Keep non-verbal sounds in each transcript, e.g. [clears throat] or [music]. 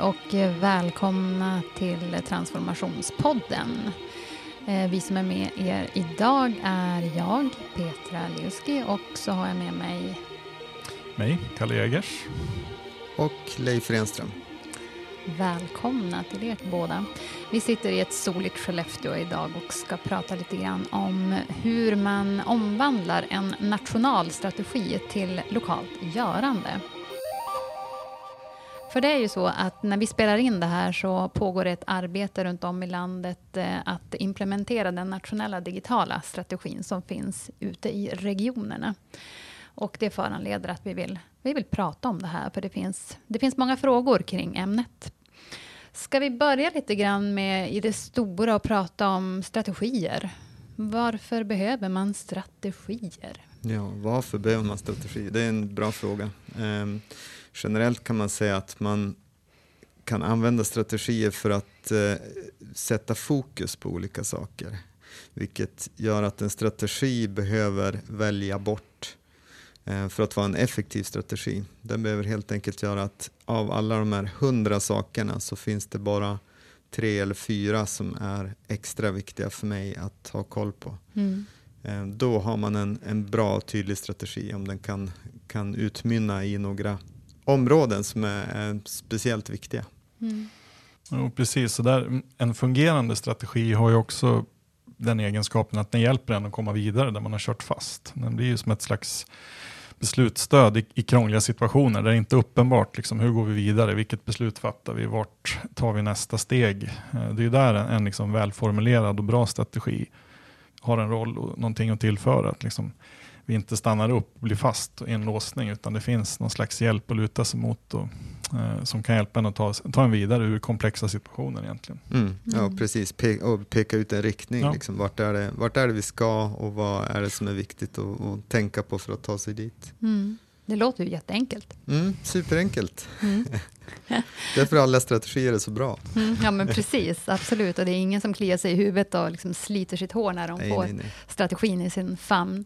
Hej och välkomna till Transformationspodden. Eh, vi som är med er idag är jag, Petra Liuski, och så har jag med mig mig, Kalle Jägers. Och Leif Renström. Välkomna till er båda. Vi sitter i ett soligt Skellefteå idag och ska prata lite grann om hur man omvandlar en nationalstrategi till lokalt görande. För det är ju så att när vi spelar in det här så pågår ett arbete runt om i landet eh, att implementera den nationella digitala strategin som finns ute i regionerna. Och det föranleder att vi vill, vi vill prata om det här, för det finns, det finns många frågor kring ämnet. Ska vi börja lite grann med i det stora och prata om strategier? Varför behöver man strategier? Ja, varför behöver man strategier? Det är en bra fråga. Um, generellt kan man säga att man kan använda strategier för att uh, sätta fokus på olika saker. Vilket gör att en strategi behöver välja bort uh, för att vara en effektiv strategi. Den behöver helt enkelt göra att av alla de här hundra sakerna så finns det bara tre eller fyra som är extra viktiga för mig att ha koll på. Mm. Uh, då har man en, en bra och tydlig strategi om den kan, kan utmynna i några områden som är speciellt viktiga. Mm. Jo, precis, så där, en fungerande strategi har ju också den egenskapen att den hjälper en att komma vidare där man har kört fast. Den blir ju som ett slags beslutsstöd i, i krångliga situationer där det inte är uppenbart liksom, hur går vi vidare, vilket beslut fattar vi, vart tar vi nästa steg. Eh, det är ju där en, en liksom välformulerad och bra strategi har en roll och någonting att tillföra. Att liksom, vi inte stannar upp och blir fast i en låsning utan det finns någon slags hjälp att luta sig mot och, eh, som kan hjälpa en att ta, ta en vidare ur komplexa situationer egentligen. Mm, ja mm. precis, Pe och peka ut en riktning. Ja. Liksom, vart, är det, vart är det vi ska och vad är det som är viktigt att, att tänka på för att ta sig dit. Mm. Det låter ju jätteenkelt. Mm, superenkelt. Mm. [laughs] Därför alla strategier är så bra. Mm, ja, men precis. Absolut. Och det är ingen som kliar sig i huvudet och liksom sliter sitt hår när de nej, får nej, nej. strategin i sin famn.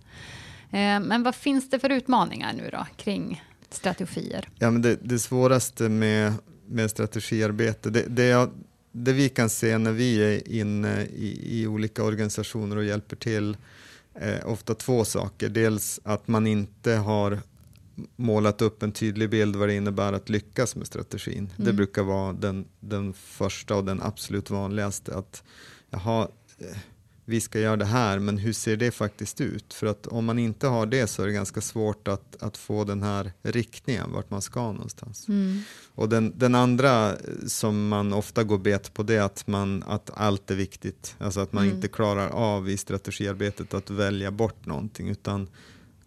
Eh, men vad finns det för utmaningar nu då kring strategier? Ja, men det, det svåraste med, med strategiarbete, det, det, det, vi kan se när vi är inne i, i olika organisationer och hjälper till, eh, ofta två saker. Dels att man inte har målat upp en tydlig bild vad det innebär att lyckas med strategin. Mm. Det brukar vara den, den första och den absolut vanligaste. Att jaha, eh, vi ska göra det här, men hur ser det faktiskt ut? För att om man inte har det så är det ganska svårt att, att få den här riktningen, vart man ska någonstans. Mm. Och den, den andra som man ofta går bet på det är att, man, att allt är viktigt. Alltså att man mm. inte klarar av i strategiarbetet att välja bort någonting, utan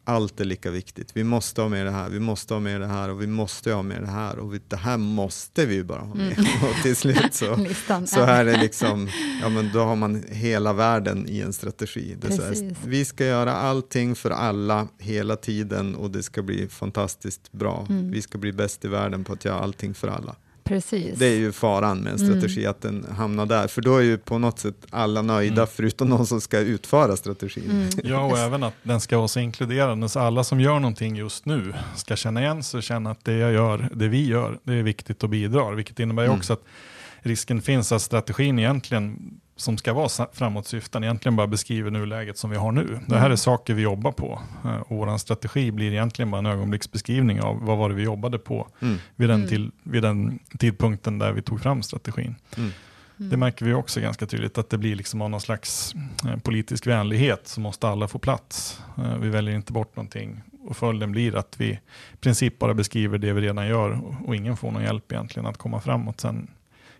allt är lika viktigt. Vi måste ha med det här, vi måste ha med det här och vi måste ha med det här och vi, det här måste vi bara ha med. Mm. Och till slut så, [laughs] så är det liksom, ja men då har man hela världen i en strategi. Det här, vi ska göra allting för alla hela tiden och det ska bli fantastiskt bra. Mm. Vi ska bli bäst i världen på att göra allting för alla. Precis. Det är ju faran med en strategi, mm. att den hamnar där. För då är ju på något sätt alla nöjda, mm. förutom någon som ska utföra strategin. Mm. [laughs] Ja, och även att den ska vara så inkluderande, så alla som gör någonting just nu ska känna igen sig och känna att det jag gör, det vi gör, det är viktigt och bidrar. Vilket innebär mm. också att risken finns att strategin egentligen som ska vara framåtsyftande egentligen bara beskriver nuläget som vi har nu. Det här är mm. saker vi jobbar på. Eh, och vår strategi blir egentligen bara en ögonblicksbeskrivning av vad var det vi jobbade på mm. vid, den mm. till, vid den tidpunkten där vi tog fram strategin. Mm. Det märker vi också ganska tydligt att det blir liksom av någon slags eh, politisk vänlighet så måste alla få plats. Eh, vi väljer inte bort någonting och följden blir att vi i princip bara beskriver det vi redan gör och ingen får någon hjälp egentligen att komma framåt sen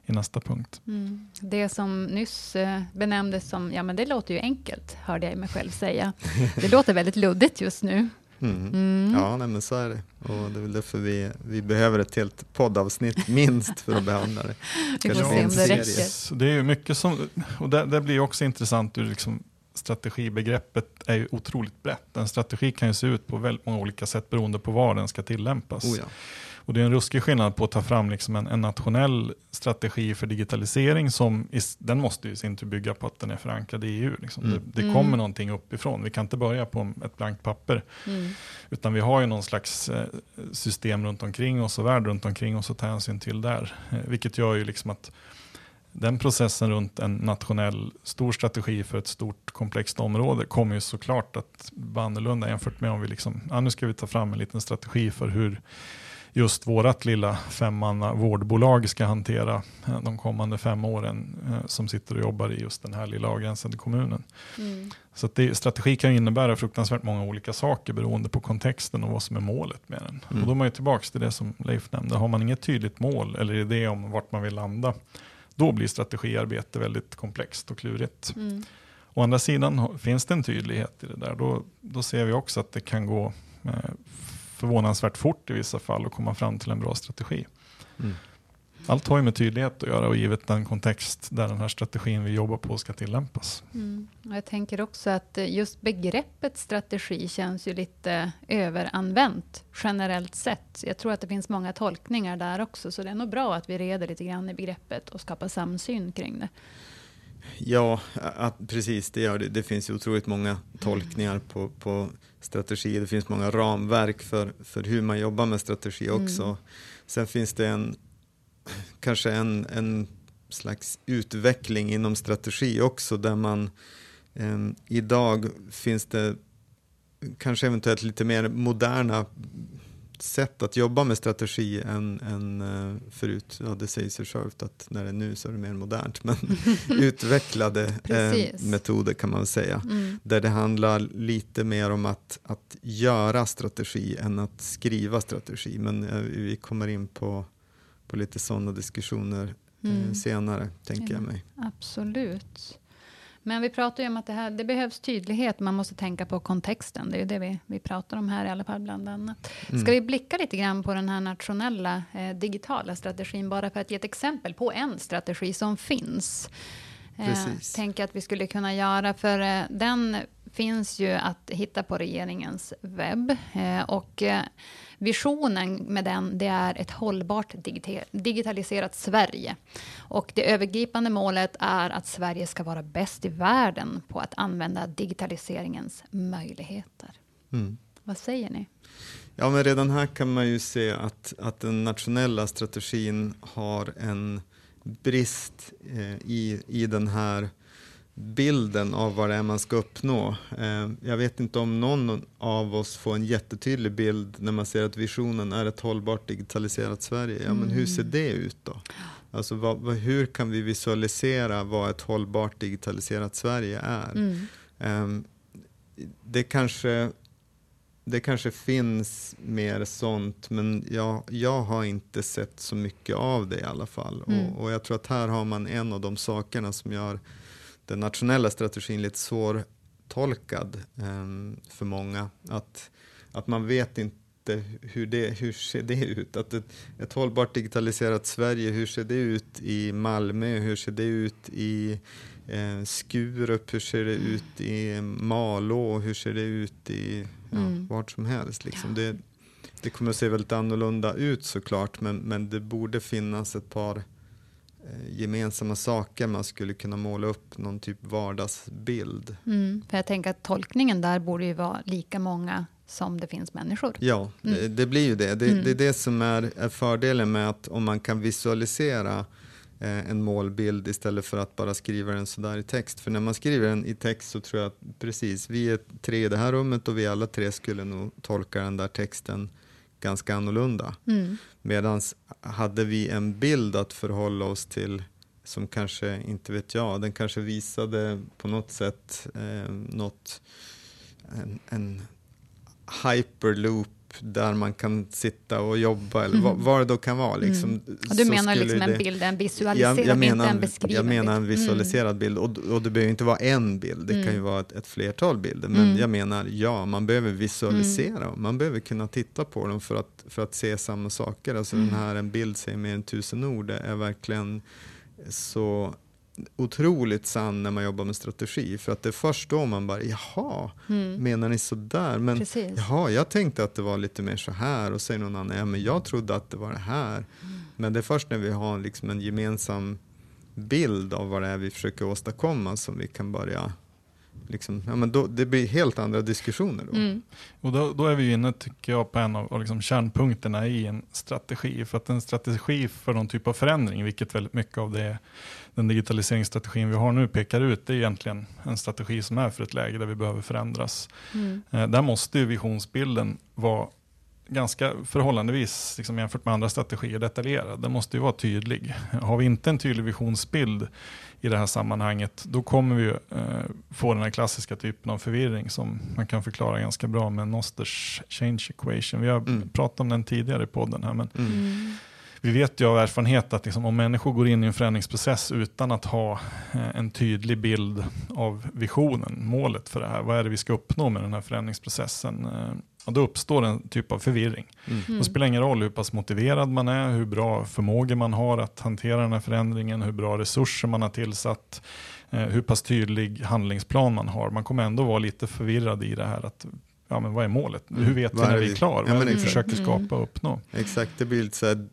i nästa punkt. Mm. Det som nyss eh, benämndes som, ja men det låter ju enkelt, hörde jag mig själv säga. [laughs] Det låter väldigt luddigt just nu. Mm. Mm. Ja, nej, men så är det. Och det är väl därför vi, vi behöver ett helt poddavsnitt [laughs] minst för att behandla det. vi får se om det räcker. Det är ju mycket som, och det, det blir också intressant ur liksom strategibegreppet är ju otroligt brett. En strategi kan ju se ut på väldigt många olika sätt beroende på var den ska tillämpas. Oh ja. Och det är en ruskig skillnad på att ta fram liksom en, en nationell strategi för digitalisering som is, den måste ju sin tur bygga på att den är förankrad i EU. Liksom. Mm. Det, det, kommer mm. någonting uppifrån. Vi kan inte börja på ett blankt papper. Mm. Utan vi har ju någon slags eh, system runt omkring oss och värld runt omkring oss att ta hänsyn till där. Eh, vilket gör ju liksom att den processen runt en nationell stor strategi för ett stort komplext område kommer ju såklart att vara annorlunda jämfört med om vi liksom, ja, nu ska vi ta fram en liten strategi för hur just vårat lilla femmanna vårdbolag ska hantera eh, de kommande fem åren eh, som sitter och jobbar i just den här lilla avgränsade kommunen. Mm. Så det, strategi kan innebära fruktansvärt många olika saker beroende på kontexten och vad som är målet med den. Mm. Och då är man ju tillbaka till det som Leif nämnde, har man inget tydligt mål eller idé om vart man vill landa, då blir strategiarbete väldigt komplext och klurigt. Mm. Å andra sidan finns det en tydlighet i det där, då, då ser vi också att det kan gå eh, förvånansvärt fort i vissa fall att komma fram till en bra strategi. Mm. Allt har ju med tydlighet att göra och givet den kontext där den här strategin vi jobbar på ska tillämpas. Mm. Jag tänker också att just begreppet strategi känns ju lite överanvänt generellt sett. Jag tror att det finns många tolkningar där också, så det är nog bra att vi reder lite grann i begreppet och skapar samsyn kring det. Ja, precis, det gör det. Det finns ju otroligt många tolkningar på, på strategi. Det finns många ramverk för, för hur man jobbar med strategi också. Mm. Sen finns det en, kanske en, en slags utveckling inom strategi också där man eh, idag finns det kanske eventuellt lite mer moderna sätt att jobba med strategi än, än uh, förut. Ja, det säger sig självt att när det är nu så är det mer modernt, men [laughs] utvecklade uh, metoder kan man säga. Mm. Där det handlar lite mer om att, att göra strategi än att skriva strategi. Men uh, vi kommer in på, på lite sådana diskussioner mm. senare, tänker ja, jag mig. Absolut. Men vi pratar ju om att det, här, det behövs tydlighet. Man måste tänka på kontexten. Det är ju det vi, vi pratar om här i alla fall, bland annat. Mm. Ska vi blicka lite grann på den här nationella eh, digitala strategin, bara för att ge ett exempel på en strategi som finns. Eh, tänker att vi skulle kunna göra, för eh, den finns ju att hitta på regeringens webb. Eh, och eh, Visionen med den det är ett hållbart digitaliserat Sverige. Och det övergripande målet är att Sverige ska vara bäst i världen på att använda digitaliseringens möjligheter. Mm. Vad säger ni? Ja, men redan här kan man ju se att, att den nationella strategin har en brist eh, i, i den här bilden av vad det är man ska uppnå. Eh, jag vet inte om någon av oss får en jättetydlig bild när man ser att visionen är ett hållbart digitaliserat Sverige. Ja, men hur ser mm. det ut då? Alltså, vad, hur kan vi visualisera vad ett hållbart digitaliserat Sverige är? Mm. Ehm, det, kanske, det kanske finns mer sånt, men jag, jag har inte sett så mycket av det i alla fall. Mm. Och, och jag tror att här har man en av de sakerna som gör den nationella strategin lite svårtolkad um, för många. Att, att man vet inte hur det hur ser det ut. Att ett, ett hållbart digitaliserat Sverige, hur ser det ut i Malmö? Hur ser det ut i eh, Skurup? Hur ser det ut i Malå? Hur ser det ut i ja, mm. vart som helst? Liksom. Det, det kommer att se väldigt annorlunda ut såklart, men, men det borde finnas ett par gemensamma saker man skulle kunna måla upp någon typ vardagsbild. Mm, för jag tänker att tolkningen där borde ju vara lika många som det finns människor. Ja, mm. det, det, blir ju det. Det, mm. det är det som är, är, fördelen med att om man kan visualisera eh, en målbild istället för att bara skriva den sådär i text. För när man skriver den i text så tror jag att precis, vi är tre i det här rummet och vi alla tre skulle nog tolka den där texten ganska annorlunda. Mm. Medan hade vi en bild att förhålla oss till som kanske, inte vet jag, den kanske visade på något sätt eh, något, en, en hyperloop där man kan sitta och jobba eller mm. vad, det då kan vara. Liksom, mm. du menar liksom en bild, en visualiserad jag, jag menar, inte en beskriven Jag menar en mm. visualiserad mm. bild och, och det behöver inte vara en bild, det kan ju mm. vara ett, ett flertal bilder. Men mm. jag menar, ja, man behöver visualisera, man behöver kunna titta på dem för att, för att se samma saker. Alltså den här, en bild säger mer än tusen ord, det är verkligen så otroligt sann när man jobbar med strategi. För att det är först då man bara, jaha, mm. menar ni sådär? Men Precis. jaha, jag tänkte att det var lite mer så här. Och säger någon annan, ja men jag trodde att det var det här. Mm. Men det är först när vi har liksom en gemensam bild av vad det är vi försöker åstadkomma som vi kan börja Liksom, ja, men då, det blir helt andra diskussioner då. Mm. Och då, då, är vi inne, tycker jag, på en av liksom kärnpunkterna i en strategi. För att en strategi för någon typ av förändring, vilket väldigt mycket av det, den digitaliseringsstrategin vi har nu pekar ut, det är egentligen en strategi som är för ett läge där vi behöver förändras. Mm. Eh, där måste ju visionsbilden vara ganska förhållandevis, liksom jämfört med andra strategier, detaljerad. Den måste ju vara tydlig. Har vi inte en tydlig visionsbild i det här sammanhanget, då kommer vi eh, få den här klassiska typen av förvirring som man kan förklara ganska bra med Nosters change equation. Vi har mm. pratat om den tidigare i podden här, men mm. mm. vi vet ju av erfarenhet att liksom, om människor går in i en förändringsprocess utan att ha eh, en tydlig bild av visionen, målet för det här, vad är det vi ska uppnå med den här förändringsprocessen, eh, och då uppstår en typ av förvirring. Mm. Det spelar ingen roll hur pass motiverad man är, hur bra förmågor man har att hantera den här förändringen, hur bra resurser man har tillsatt, eh, hur pass tydlig handlingsplan man har. Man kommer ändå vara lite förvirrad i det här att ja, men vad är målet? Mm. Hur vet vi när vi är klara? Ja, vad är det vi försöker skapa och uppnå? Exakt, det blir lite så här,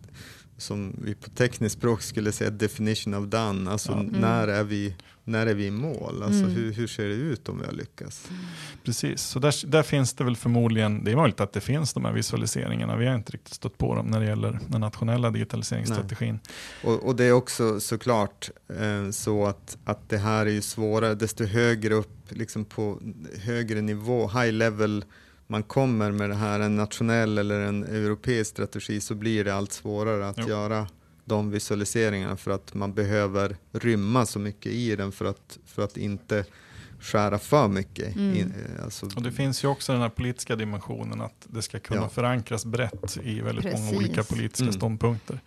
som vi på tekniskt språk skulle säga definition of done. Alltså ja. mm. när, är vi, när är vi i mål? Alltså mm. hur, hur ser det ut om vi har lyckats? Precis, så där, där finns det väl förmodligen, det är möjligt att det finns de här visualiseringarna. Vi har inte riktigt stått på dem när det gäller den nationella digitaliseringsstrategin. Och, och, det är också såklart eh, så att, att det här är ju svårare, desto högre upp, liksom på högre nivå, high level man kommer med det här, en nationell eller en europeisk strategi, så blir det allt svårare att jo. göra de visualiseringarna för att man behöver rymma så mycket i den för att, för att inte skära för mycket. Mm. In, eh, alltså. Och det finns ju också den här politiska dimensionen att det ska kunna ja. förankras brett i väldigt Precis. många olika politiska mm. ståndpunkter.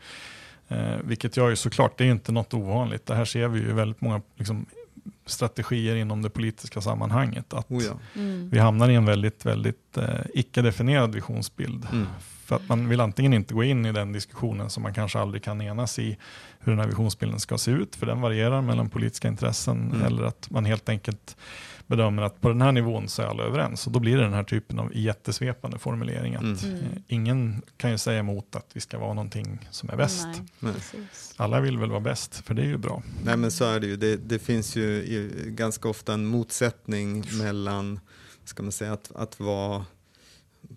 Eh, vilket gör ju såklart, det är inte något ovanligt. Det här ser vi ju väldigt många liksom, strategier inom det politiska sammanhanget. Att oh ja. mm. vi hamnar i en väldigt, väldigt eh, icke-definierad visionsbild. För att man vill antingen inte gå in i den diskussionen som man kanske aldrig kan enas i hur den här visionsbilden ska se ut, för den varierar mellan politiska intressen, mm. eller att man helt enkelt bedömer att på den här nivån så är alla överens. Och då blir det den här typen av jättesvepande formulering. Att mm. mm. ingen kan ju säga emot att vi ska vara någonting som är bäst. Nej. Alla vill väl vara bäst, för det är ju bra. Nej men så är det ju. Det, det finns ju ganska ofta en motsättning mellan ska man säga, att, att vara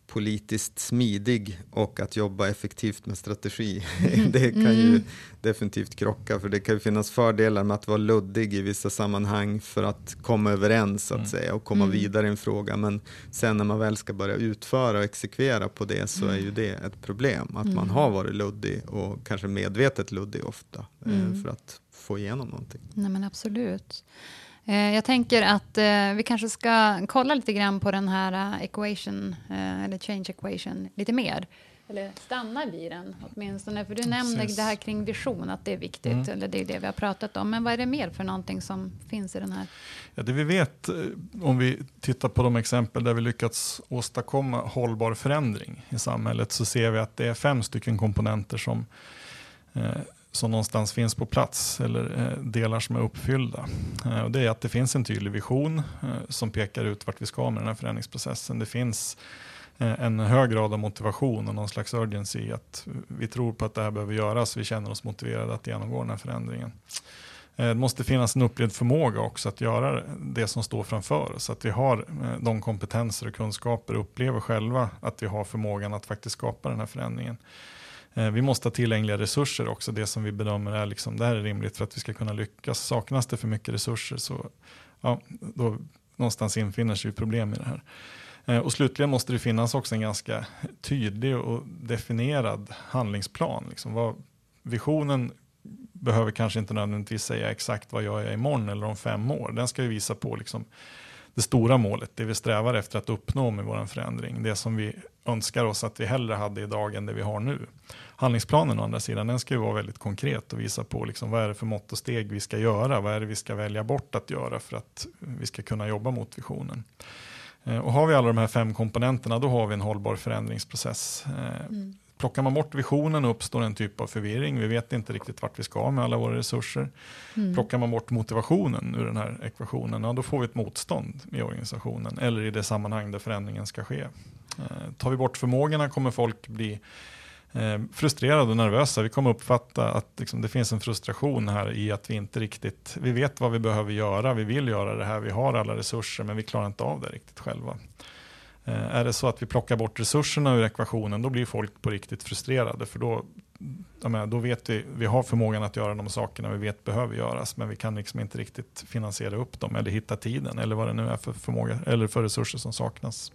politiskt smidig och att jobba effektivt med strategi. [laughs] det kan ju mm. definitivt krocka för det kan ju finnas fördelar med att vara luddig i vissa sammanhang för att komma överens så att mm. säga och komma mm. vidare i en fråga. Men sen när man väl ska börja utföra och exekvera på det så är ju mm. det ett problem. Att man mm. har varit luddig och kanske medvetet luddig ofta eh, för att få igenom någonting. Nej men absolut. Eh, jag tänker att eh, vi kanske ska kolla lite grann på den här eh, equation, eller change equation, lite mer. Eller stanna vid den åtminstone. För du nämnde det här kring vision, att det är viktigt. Mm. Eller det är det vi har pratat om. Men vad är det mer för någonting som finns i den här? Ja, det vi vet, om vi tittar på de exempel där vi lyckats åstadkomma hållbar förändring i samhället, så ser vi att det är fem stycken komponenter som som någonstans finns på plats eller eh, delar som är uppfyllda. Eh, och det är att det finns en tydlig vision eh, som pekar ut vart vi ska med den här förändringsprocessen. Det finns en hög grad av motivation och någon slags urgency att vi tror på att det här behöver göras. Vi känner oss motiverade att genomgå den här förändringen. Det måste finnas en upplevd förmåga också att göra det som står framför oss. Att vi har de kompetenser och kunskaper och upplever själva att vi har förmågan att faktiskt skapa den här förändringen. Eh, vi måste ha tillgängliga resurser också, det som vi bedömer är liksom, det här är rimligt för att vi ska kunna lyckas. Saknas det för mycket resurser så ja, då någonstans infinner sig problem i det här. Eh, och slutligen måste det finnas också en ganska tydlig och definierad handlingsplan. Liksom vad, visionen behöver kanske inte nödvändigtvis säga exakt vad jag är imorgon eller om fem år. Den ska ju visa på liksom det stora målet, det vi strävar efter att uppnå med vår förändring. Det som vi önskar oss att vi hellre hade idag än det vi har nu. Handlingsplanen å andra sidan, den ska ju vara väldigt konkret och visa på liksom, vad är det för mått och steg vi ska göra, vad är det vi ska välja bort att göra för att vi ska kunna jobba mot visionen. Eh, och har vi alla de här fem komponenterna, då har vi en hållbar förändringsprocess. Eh, mm. Plockar man bort visionen uppstår en typ av förvirring. Vi vet inte riktigt vart vi ska med alla våra resurser. Mm. Plockar man bort motivationen ur den här ekvationen, ja, då får vi ett motstånd i organisationen eller i det sammanhang där förändringen ska ske. Eh, tar vi bort förmågorna kommer folk bli eh, frustrerade och nervösa. Vi kommer uppfatta att liksom, det finns en frustration här i att vi inte riktigt, vi vet vad vi behöver göra, vi vill göra det här, vi har alla resurser men vi klarar inte av det riktigt själva. Eh, är det så att vi plockar bort resurserna ur ekvationen, då blir folk på riktigt frustrerade. För då, menar, då vet vi, vi har förmågan att göra de sakerna vi vet behöver göras, men vi kan liksom inte riktigt finansiera upp dem eller hitta tiden eller vad det nu är för förmåga eller för resurser som saknas.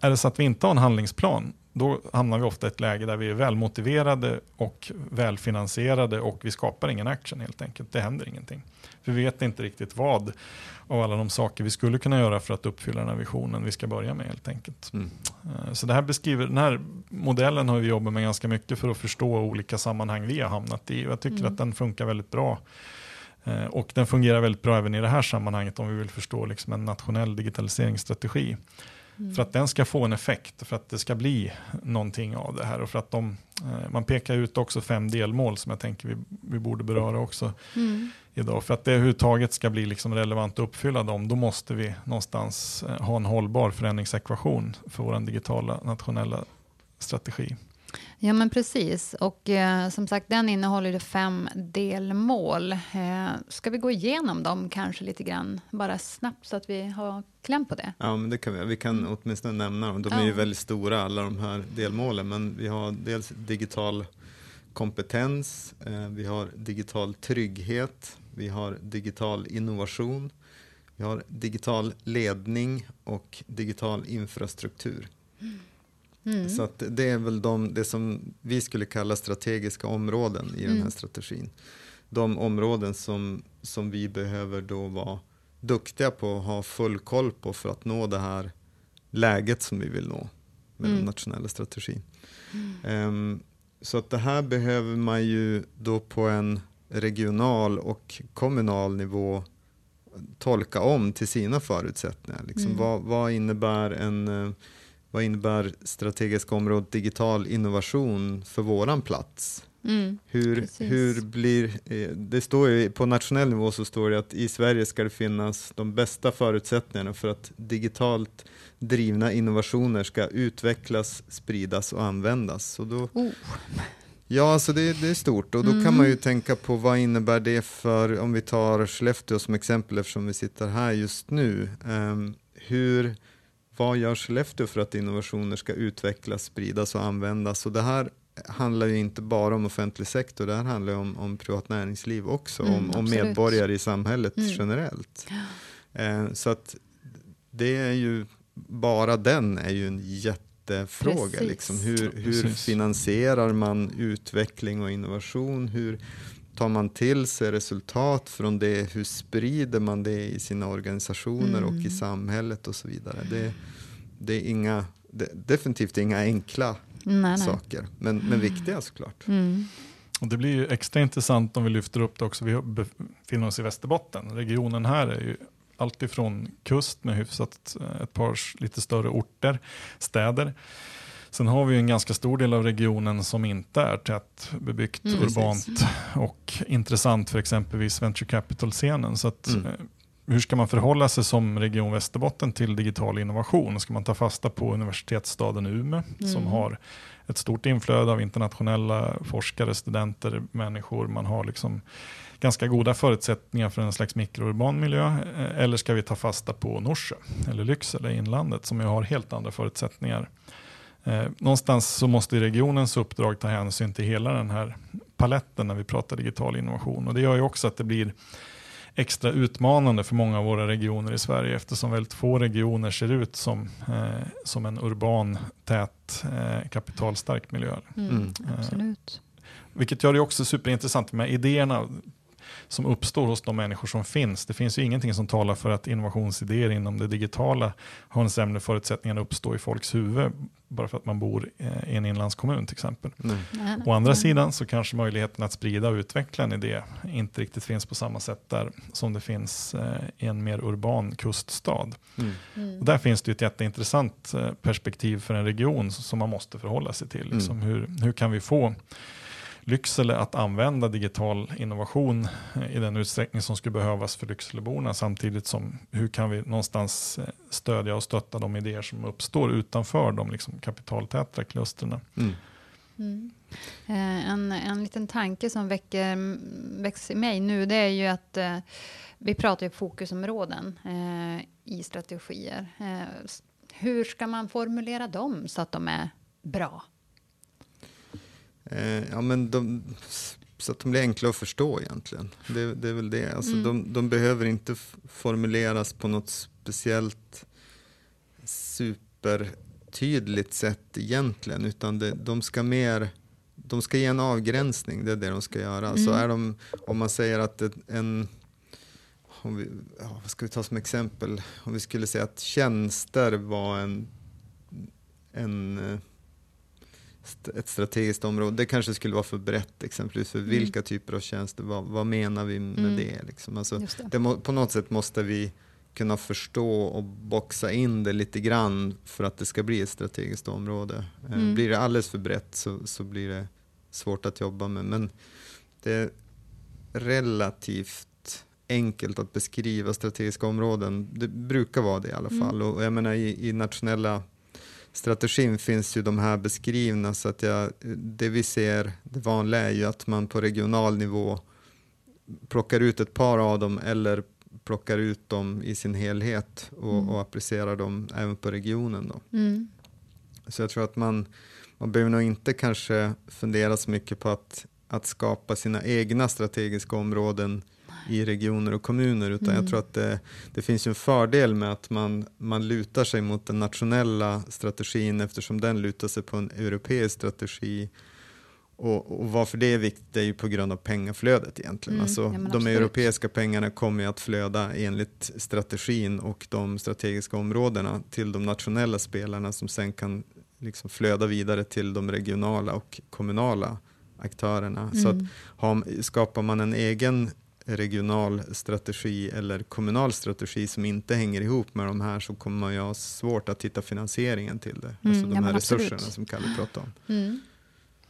Är det så att vi inte har en handlingsplan, då hamnar vi ofta i ett läge där vi är välmotiverade och välfinansierade och vi skapar ingen action helt enkelt. Det händer ingenting. Vi vet inte riktigt vad av alla de saker vi skulle kunna göra för att uppfylla den här visionen vi ska börja med helt enkelt. Mm. Eh, så det här beskriver, den här modellen har vi jobbat med ganska mycket för att förstå olika sammanhang vi har hamnat i. Jag tycker mm. att den funkar väldigt bra. Eh, och den fungerar väldigt bra även i det här sammanhanget om vi vill förstå liksom en nationell digitaliseringsstrategi. Mm. För att den ska få en effekt, för att det ska bli någonting av det här. Och för att de, eh, man pekar ut också fem delmål som jag tänker vi, vi borde beröra också mm. idag. För att det överhuvudtaget ska bli liksom relevant att uppfylla dem, då måste vi någonstans eh, ha en hållbar förändringsekvation för vår digitala nationella strategi. Ja men precis och eh, som sagt den innehåller fem delmål. Eh, ska vi gå igenom dem kanske lite grann bara snabbt så att vi har kläm på det? Ja men det kan vi. Vi kan mm. åtminstone nämna dem. De är ja. ju väldigt stora alla de här delmålen men vi har dels digital kompetens, eh, vi har digital trygghet, vi har digital innovation, vi har digital ledning och digital infrastruktur. Mm. Mm. Så det är väl de, det som vi skulle kalla strategiska områden i mm. den här mm. strategin. De områden som, som vi behöver då vara duktiga på att ha full koll på för att nå det här läget som vi vill nå med mm. den nationella strategin. Um, så att det här behöver man ju då på en regional och kommunal nivå tolka om till sina förutsättningar. Liksom, vad, vad innebär en eh, vad innebär strategiska området digital innovation för våran plats? Mm, hur, hur blir, eh, det står ju, på nationell nivå så står det att i Sverige ska det finnas de bästa förutsättningarna för att digitalt drivna innovationer ska utvecklas, spridas och användas. Så då, oh. Ja, alltså det, det, är stort och då mm. kan man ju tänka på vad innebär det för, om vi tar Skellefteå som exempel eftersom vi sitter här just nu. Um, hur vad gör Skellefteå för att innovationer ska utvecklas, spridas och användas? Och det här handlar ju inte bara om offentlig sektor, det här handlar om, om privat näringsliv också, mm, om, om medborgare i samhället mm. generellt. Eh, så att det är ju, bara den är ju en jättefråga. Liksom. Hur, hur finansierar man utveckling och innovation? Hur tar man till sig resultat från det? Hur sprider man det i sina organisationer mm. och i mm. samhället och så vidare? Det, det är inga, det, definitivt inga enkla nej, saker, men, men viktiga såklart. Mm. Och det blir ju extra intressant om vi lyfter upp det också. Vi befinner oss i Västerbotten. Regionen här är ju alltifrån kust med hyfsat eh, ett par lite större orter, städer Sen har vi en ganska stor del av regionen som inte är tätt bebyggt, mm, urbant precis. och intressant för exempelvis venture capital-scenen. Så att, mm. Eh, hur ska man förhålla sig som Region Västerbotten till digital innovation? Ska man ta fasta på universitetsstaden Umeå mm. som har ett stort inflöde av internationella forskare, studenter, människor. Man har liksom ganska goda förutsättningar för en slags mikrourban miljö. Eh, eller ska vi ta fasta på Norsjö eller Lycksele, inlandet, som ju har helt andra förutsättningar Eh, någonstans så måste regionens uppdrag ta hänsyn till hela den här paletten när vi pratar digital innovation. Och det gör ju också att det blir extra utmanande för många av våra regioner i Sverige eftersom väldigt få regioner ser ut som, eh, som en urban, tät, eh, kapitalstark miljö. Mm, eh, absolut. Vilket gör det också superintressant med idéerna som uppstår hos de människor som finns. Det finns ju ingenting som talar för att innovationsidéer inom det digitala har en sämre förutsättning att uppstå i folks huvud bara för att man bor i en inlandskommun till exempel. Nej. Å andra sidan så kanske möjligheten att sprida och utveckla en idé inte riktigt finns på samma sätt där som det finns eh, i en mer urban kuststad. Mm. Mm. Och där finns det ett jätteintressant eh, perspektiv för en region som man måste förhålla sig till. Liksom mm. hur, hur kan vi få Lycksele att använda digital innovation eh, i den utsträckning som skulle behövas för Lyckseleborna samtidigt som hur kan vi någonstans eh, stödja och stötta de idéer som uppstår utanför de liksom kapitaltäta klustren. Mm. Mm. Eh, en, en liten tanke som väcker, väcks i mig nu det är ju att eh, vi pratar ju fokusområden eh, i strategier. Eh, hur ska man formulera dem så att de är bra? Eh, ja, men de, så att de blir enkla att förstå egentligen. Det, det är väl det. Alltså, mm. de, de, behöver inte formuleras på något speciellt supertydligt sätt egentligen, utan det, de ska mer de ska ge en avgränsning, det är det de ska göra. Mm. Så är de, om man säger att en, om vi, ja, vad ska vi ta som exempel, om vi skulle säga att tjänster var en, en ett strategiskt område. Det kanske skulle vara för brett exempelvis för mm. vilka typer av tjänster, vad, vad menar vi med mm. det? Liksom? Alltså, det. det må, på något sätt måste vi kunna förstå och boxa in det lite grann för att det ska bli ett strategiskt område. Eh, mm. Blir det alldeles för brett så, så blir det svårt att jobba med. Men det är relativt enkelt att beskriva strategiska områden. Det brukar vara det i alla mm. fall. Och jag menar i, i nationella strategin finns ju de här beskrivna så att jag, det vi ser, det vanliga är ju att man på regional nivå plockar ut ett par av dem eller plockar ut dem i sin helhet och, mm. och applicerar dem även på regionen. Då. Mm. Så jag tror att man, man behöver nog inte kanske fundera så mycket på att, att skapa sina egna strategiska områden i regioner och kommuner, utan mm. jag tror att det, det, finns en fördel med att man, man lutar sig mot den nationella strategin eftersom den lutar sig på en europeisk strategi. Och, och varför det är viktigt är ju på grund av pengaflödet egentligen. Mm, alltså, ja, de europeiska pengarna kommer att flöda enligt strategin och de strategiska områdena till de nationella spelarna som sen kan liksom flöda vidare till de regionala och kommunala aktörerna. Mm. Så att, har, skapar man en egen regional strategi eller kommunal strategi som inte hänger ihop med de här så kommer man ju ha svårt att hitta finansieringen till det. Mm, alltså de ja, här resurserna absolut. som Kalle pratade om. Mm.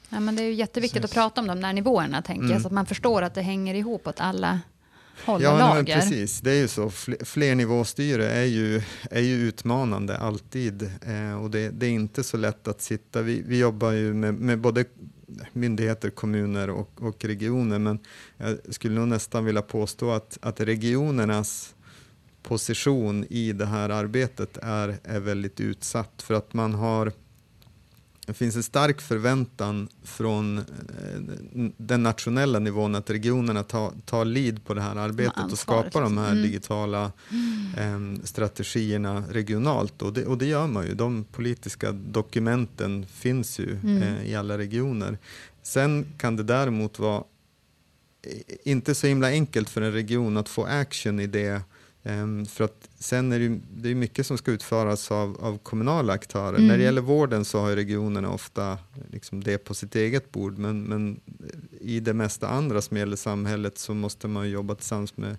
Ja, men det är ju jätteviktigt att prata om de där nivåerna, tänker mm. jag, så att man förstår att det hänger ihop åt alla håll ja, och lager. Ja, precis. Det är ju så. Flernivåstyre är ju, är ju utmanande alltid eh, och det, det, är inte så lätt att sitta. Vi, vi jobbar ju med, med både myndigheter, kommuner och, och, regioner. Men jag skulle nog nästan vilja påstå att, att regionernas position i det här arbetet är, är väldigt utsatt för att man har det finns en stark förväntan från eh, den nationella nivån att regionerna tar, tar lead på det här arbetet och skapar de här mm. digitala mm. strategierna regionalt. Och det, och det gör man ju. De politiska dokumenten finns ju mm. eh, i alla regioner. Sen kan det däremot vara eh, inte så himla enkelt för en region att få action i det för att sen är det, det är mycket som ska utföras av, av kommunala aktörer. Mm. När det gäller vården så har regionerna ofta liksom det på sitt eget bord, men, men i det mesta andra som gäller samhället så måste man jobba tillsammans med,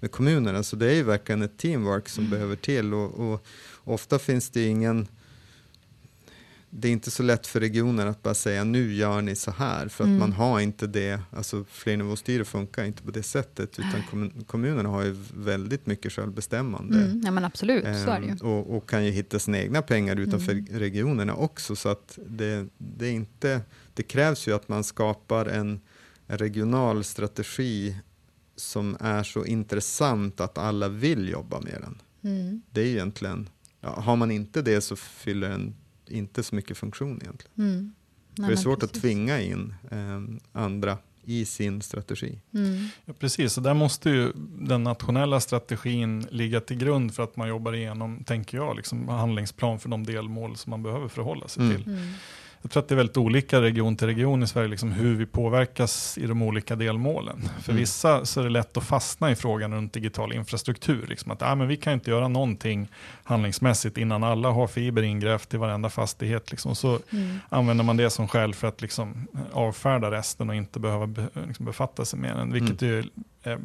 med kommunerna. Så det är ju verkligen ett teamwork som mm. behöver till och, och, ofta finns det ingen det är inte så lätt för regioner att bara säga nu gör ni så här, för att mm. man har inte det, alltså flernivåstyre funkar inte på det sättet, utan kommun, kommunerna har ju väldigt mycket självbestämmande. Mm, ja men absolut, så är det ju. Ehm, och, och, kan ju hitta sina egna pengar utanför mm. regionerna också, så att det, det, är inte, det krävs ju att man skapar en, en regional strategi som är så intressant att alla vill jobba med den. Mm. Det är egentligen, ja, har man inte det så fyller en inte så mycket funktion egentligen. Mm. Nej, det är svårt precis. att tvinga in eh, andra i sin strategi. Mm. Ja, precis, och där måste ju den nationella strategin ligga till grund för att man jobbar igenom, tänker jag, liksom handlingsplan för de delmål som man behöver förhålla sig mm. till. Jag tror att det är väldigt olika region till region i Sverige, liksom hur vi påverkas i de olika delmålen. För Mm. vissa så är det lätt att fastna i frågan runt digital infrastruktur. Liksom att ah, men vi kan inte göra någonting handlingsmässigt innan alla har fiber ingrävt i varenda fastighet. Liksom. Så Mm. använder man det som skäl för att liksom avfärda resten och inte behöva be, liksom befatta sig med den. Vilket Mm. är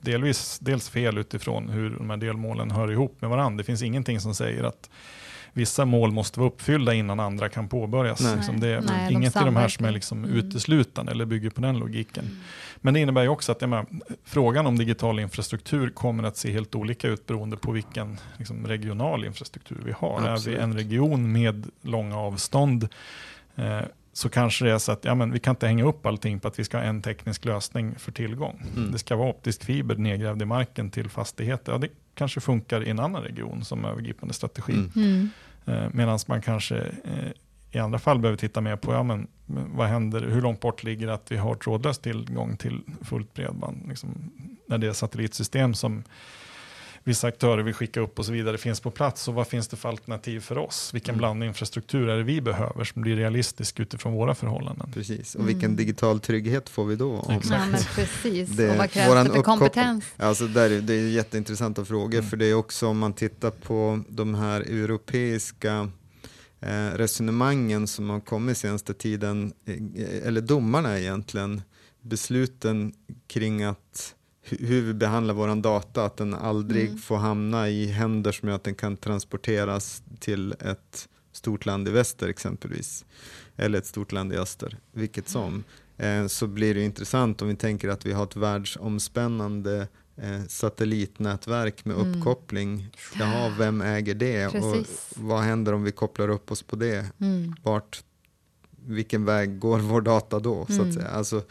delvis dels fel utifrån hur de här delmålen hör ihop med varandra. Det finns ingenting som säger att vissa mål måste vara uppfyllda innan andra kan påbörjas. Nej. Liksom det är Nej, de inget i de här som är liksom Mm. uteslutande eller bygger på den logiken. Mm. Men det innebär ju också att menar, frågan om digital infrastruktur kommer att se helt olika ut beroende på vilken liksom, regional infrastruktur vi har. Är vi Absolut. en region med långa avstånd eh, så kanske det är så att ja, men vi kan inte hänga upp allting på att vi ska ha en teknisk lösning för tillgång. Mm. Det ska vara optisk fiber nedgrävd i marken till fastigheter. Ja, det kanske funkar i en annan region som övergripande strategi. Mm. Mm. Eh, Medan man kanske eh, i andra fall behöver titta mer på ja, men, men vad händer, hur långt bort ligger det att vi har trådlös tillgång till fullt bredband. Liksom, när det är satellitsystem som vissa aktörer vill skicka upp och så vidare finns på plats. Och vad finns det för alternativ för oss? Vilken Mm. blandning infrastruktur är det vi behöver som blir realistisk utifrån våra förhållanden? Precis, och Mm. vilken digital trygghet får vi då? Om- Exakt. Ja, men [laughs] precis. Det- och vad krävs våran det för kompetens? Alltså där är, det är jätteintressanta frågor, Mm. för det är också om man tittar på de här europeiska eh, resonemangen som har kommit senaste tiden, eh, eller domarna egentligen, besluten kring att hur vi behandlar våran data, att den aldrig Mm. får hamna i händer som gör att den kan transporteras till ett stort land i väster exempelvis, eller ett stort land i öster, vilket som, eh, så blir det intressant om vi tänker att vi har ett världsomspännande eh, satellitnätverk med Mm. uppkoppling. Jaha, vem äger det? Precis. Och vad händer om vi kopplar upp oss på det? Mm. Vart, vilken väg går vår data då? Så Mm. att säga. Alltså,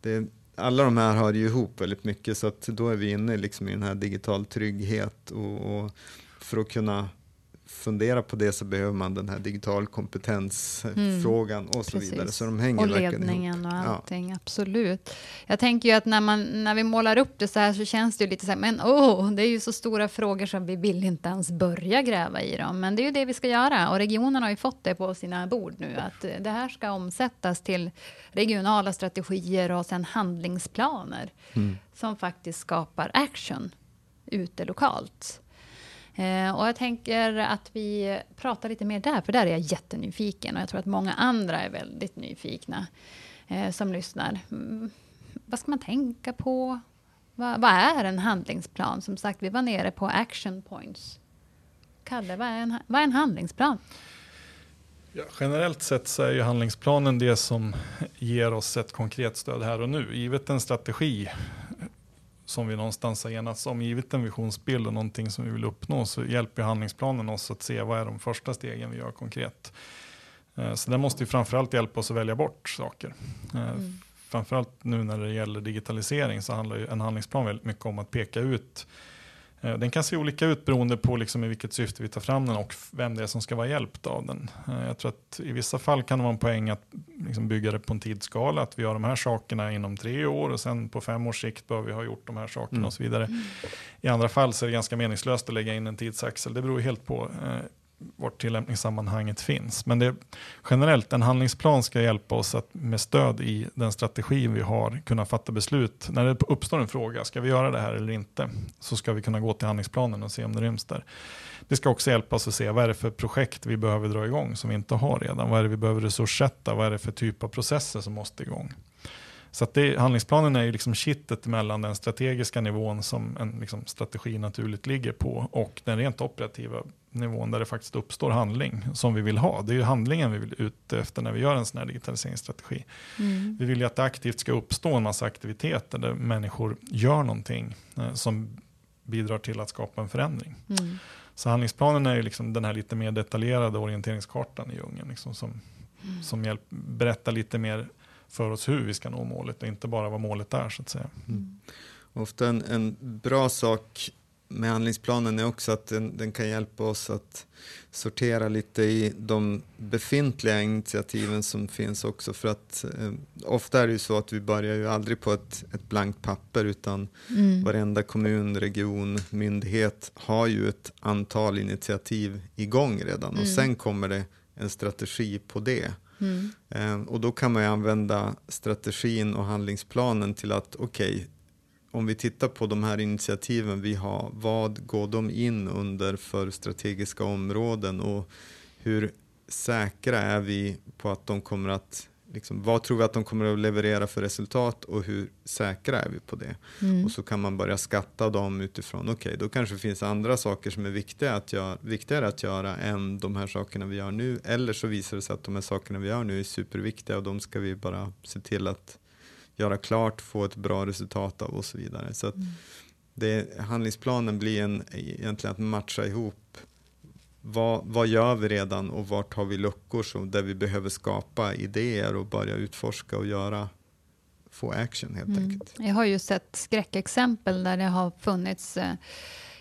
det, alla de här hör ju ihop väldigt mycket så att då är vi inne liksom i den här digital trygghet och, och för att kunna fundera på det så behöver man den här digital kompetensfrågan och så Mm. Precis. vidare. Så de hänger Och verkligen ihop. ledningen och Ja. allting, absolut. Jag tänker ju att när, man, när vi målar upp det så här så känns det ju lite så här, men åh, det är ju så stora frågor så vi vill inte ens börja gräva i dem. Men det är ju det vi ska göra och regionen har ju fått det på sina bord nu, att det här ska omsättas till regionala strategier och sen handlingsplaner Mm. som faktiskt skapar action ute lokalt. Eh, och jag tänker att vi pratar lite mer där, för där är jag jättenyfiken och jag tror att många andra är väldigt nyfikna eh, som lyssnar. Mm, vad ska man tänka på? Va, vad är en handlingsplan? Som sagt, vi var nere på action points. Kalle, vad är en, vad är en handlingsplan? Ja, generellt sett så är ju handlingsplanen det som ger oss ett konkret stöd här och nu. Givet en strategi som vi någonstans har enats om, givet en visionsbild och någonting som vi vill uppnå så hjälper handlingsplanen oss att se vad är de första stegen vi gör konkret. Eh, Så den måste ju framförallt hjälpa oss att välja bort saker. Eh, Mm. Framförallt nu när det gäller digitalisering så handlar ju en handlingsplan väldigt mycket om att peka ut Den kan se olika ut beroende på liksom i vilket syfte vi tar fram den och vem det är som ska vara hjälpt av den. Eh, Jag tror att i vissa fall kan det vara en poäng att liksom bygga det på en tidsskala, att vi gör de här sakerna inom tre år och sen på fem års sikt bör vi ha gjort de här sakerna Mm. och så vidare. I andra fall så är det ganska meningslöst att lägga in en tidsaxel. Det beror helt på eh, vart tillämpningssammanhanget finns. Men det, generellt, en handlingsplan ska hjälpa oss att med stöd i den strategi vi har kunna fatta beslut. När det uppstår en fråga, ska vi göra det här eller inte? Så ska vi kunna gå till handlingsplanen och se om det ryms där. Det ska också hjälpa oss att se vad är det för projekt vi behöver dra igång som vi inte har redan. Vad är det vi behöver resurssätta? Vad är det för typ av processer som måste igång? Så det, handlingsplanen är ju liksom kittet mellan den strategiska nivån som en liksom strategi naturligt ligger på och den rent operativa nivån där det faktiskt uppstår handling som vi vill ha. Det är ju handlingen vi vill ut efter när vi gör en sån här digitaliseringsstrategi. Mm. Vi vill ju att det aktivt ska uppstå en massa aktiviteter där människor gör någonting eh, som bidrar till att skapa en förändring. Mm. Så handlingsplanen är ju liksom den här lite mer detaljerade orienteringskartan i djungeln liksom som, Mm. som hjälp, berättar lite mer för oss hur vi ska nå målet och inte bara vad målet är så att säga. Mm. Ofta en, en bra sak med handlingsplanen är också att den, den kan hjälpa oss att sortera lite i de befintliga initiativen som finns också. För att eh, ofta är det ju så att vi börjar ju aldrig på ett, ett blankt papper utan Mm. varenda kommun, region, myndighet har ju ett antal initiativ igång redan och Mm. sen kommer det en strategi på det. Mm. Eh, och då kan man ju använda strategin och handlingsplanen till att okej, okay, om vi tittar på de här initiativen vi har, vad går de in under för strategiska områden och hur säkra är vi på att de kommer att Liksom, vad tror vi att de kommer att leverera för resultat och hur säkra är vi på det? Mm. Och så kan man börja skatta dem utifrån, okej, okay, då kanske det finns andra saker som är viktiga att göra, viktigare att göra än de här sakerna vi gör nu. Eller så visar det sig att de här sakerna vi gör nu är superviktiga och de ska vi bara se till att göra klart, få ett bra resultat av och så vidare. Så mm. det, handlingsplanen blir en, egentligen att matcha ihop vad, vad gör vi redan och vart har vi luckor så, där vi behöver skapa idéer och börja utforska och göra få action helt mm. enkelt. Jag har ju sett skräckexempel där det har funnits eh,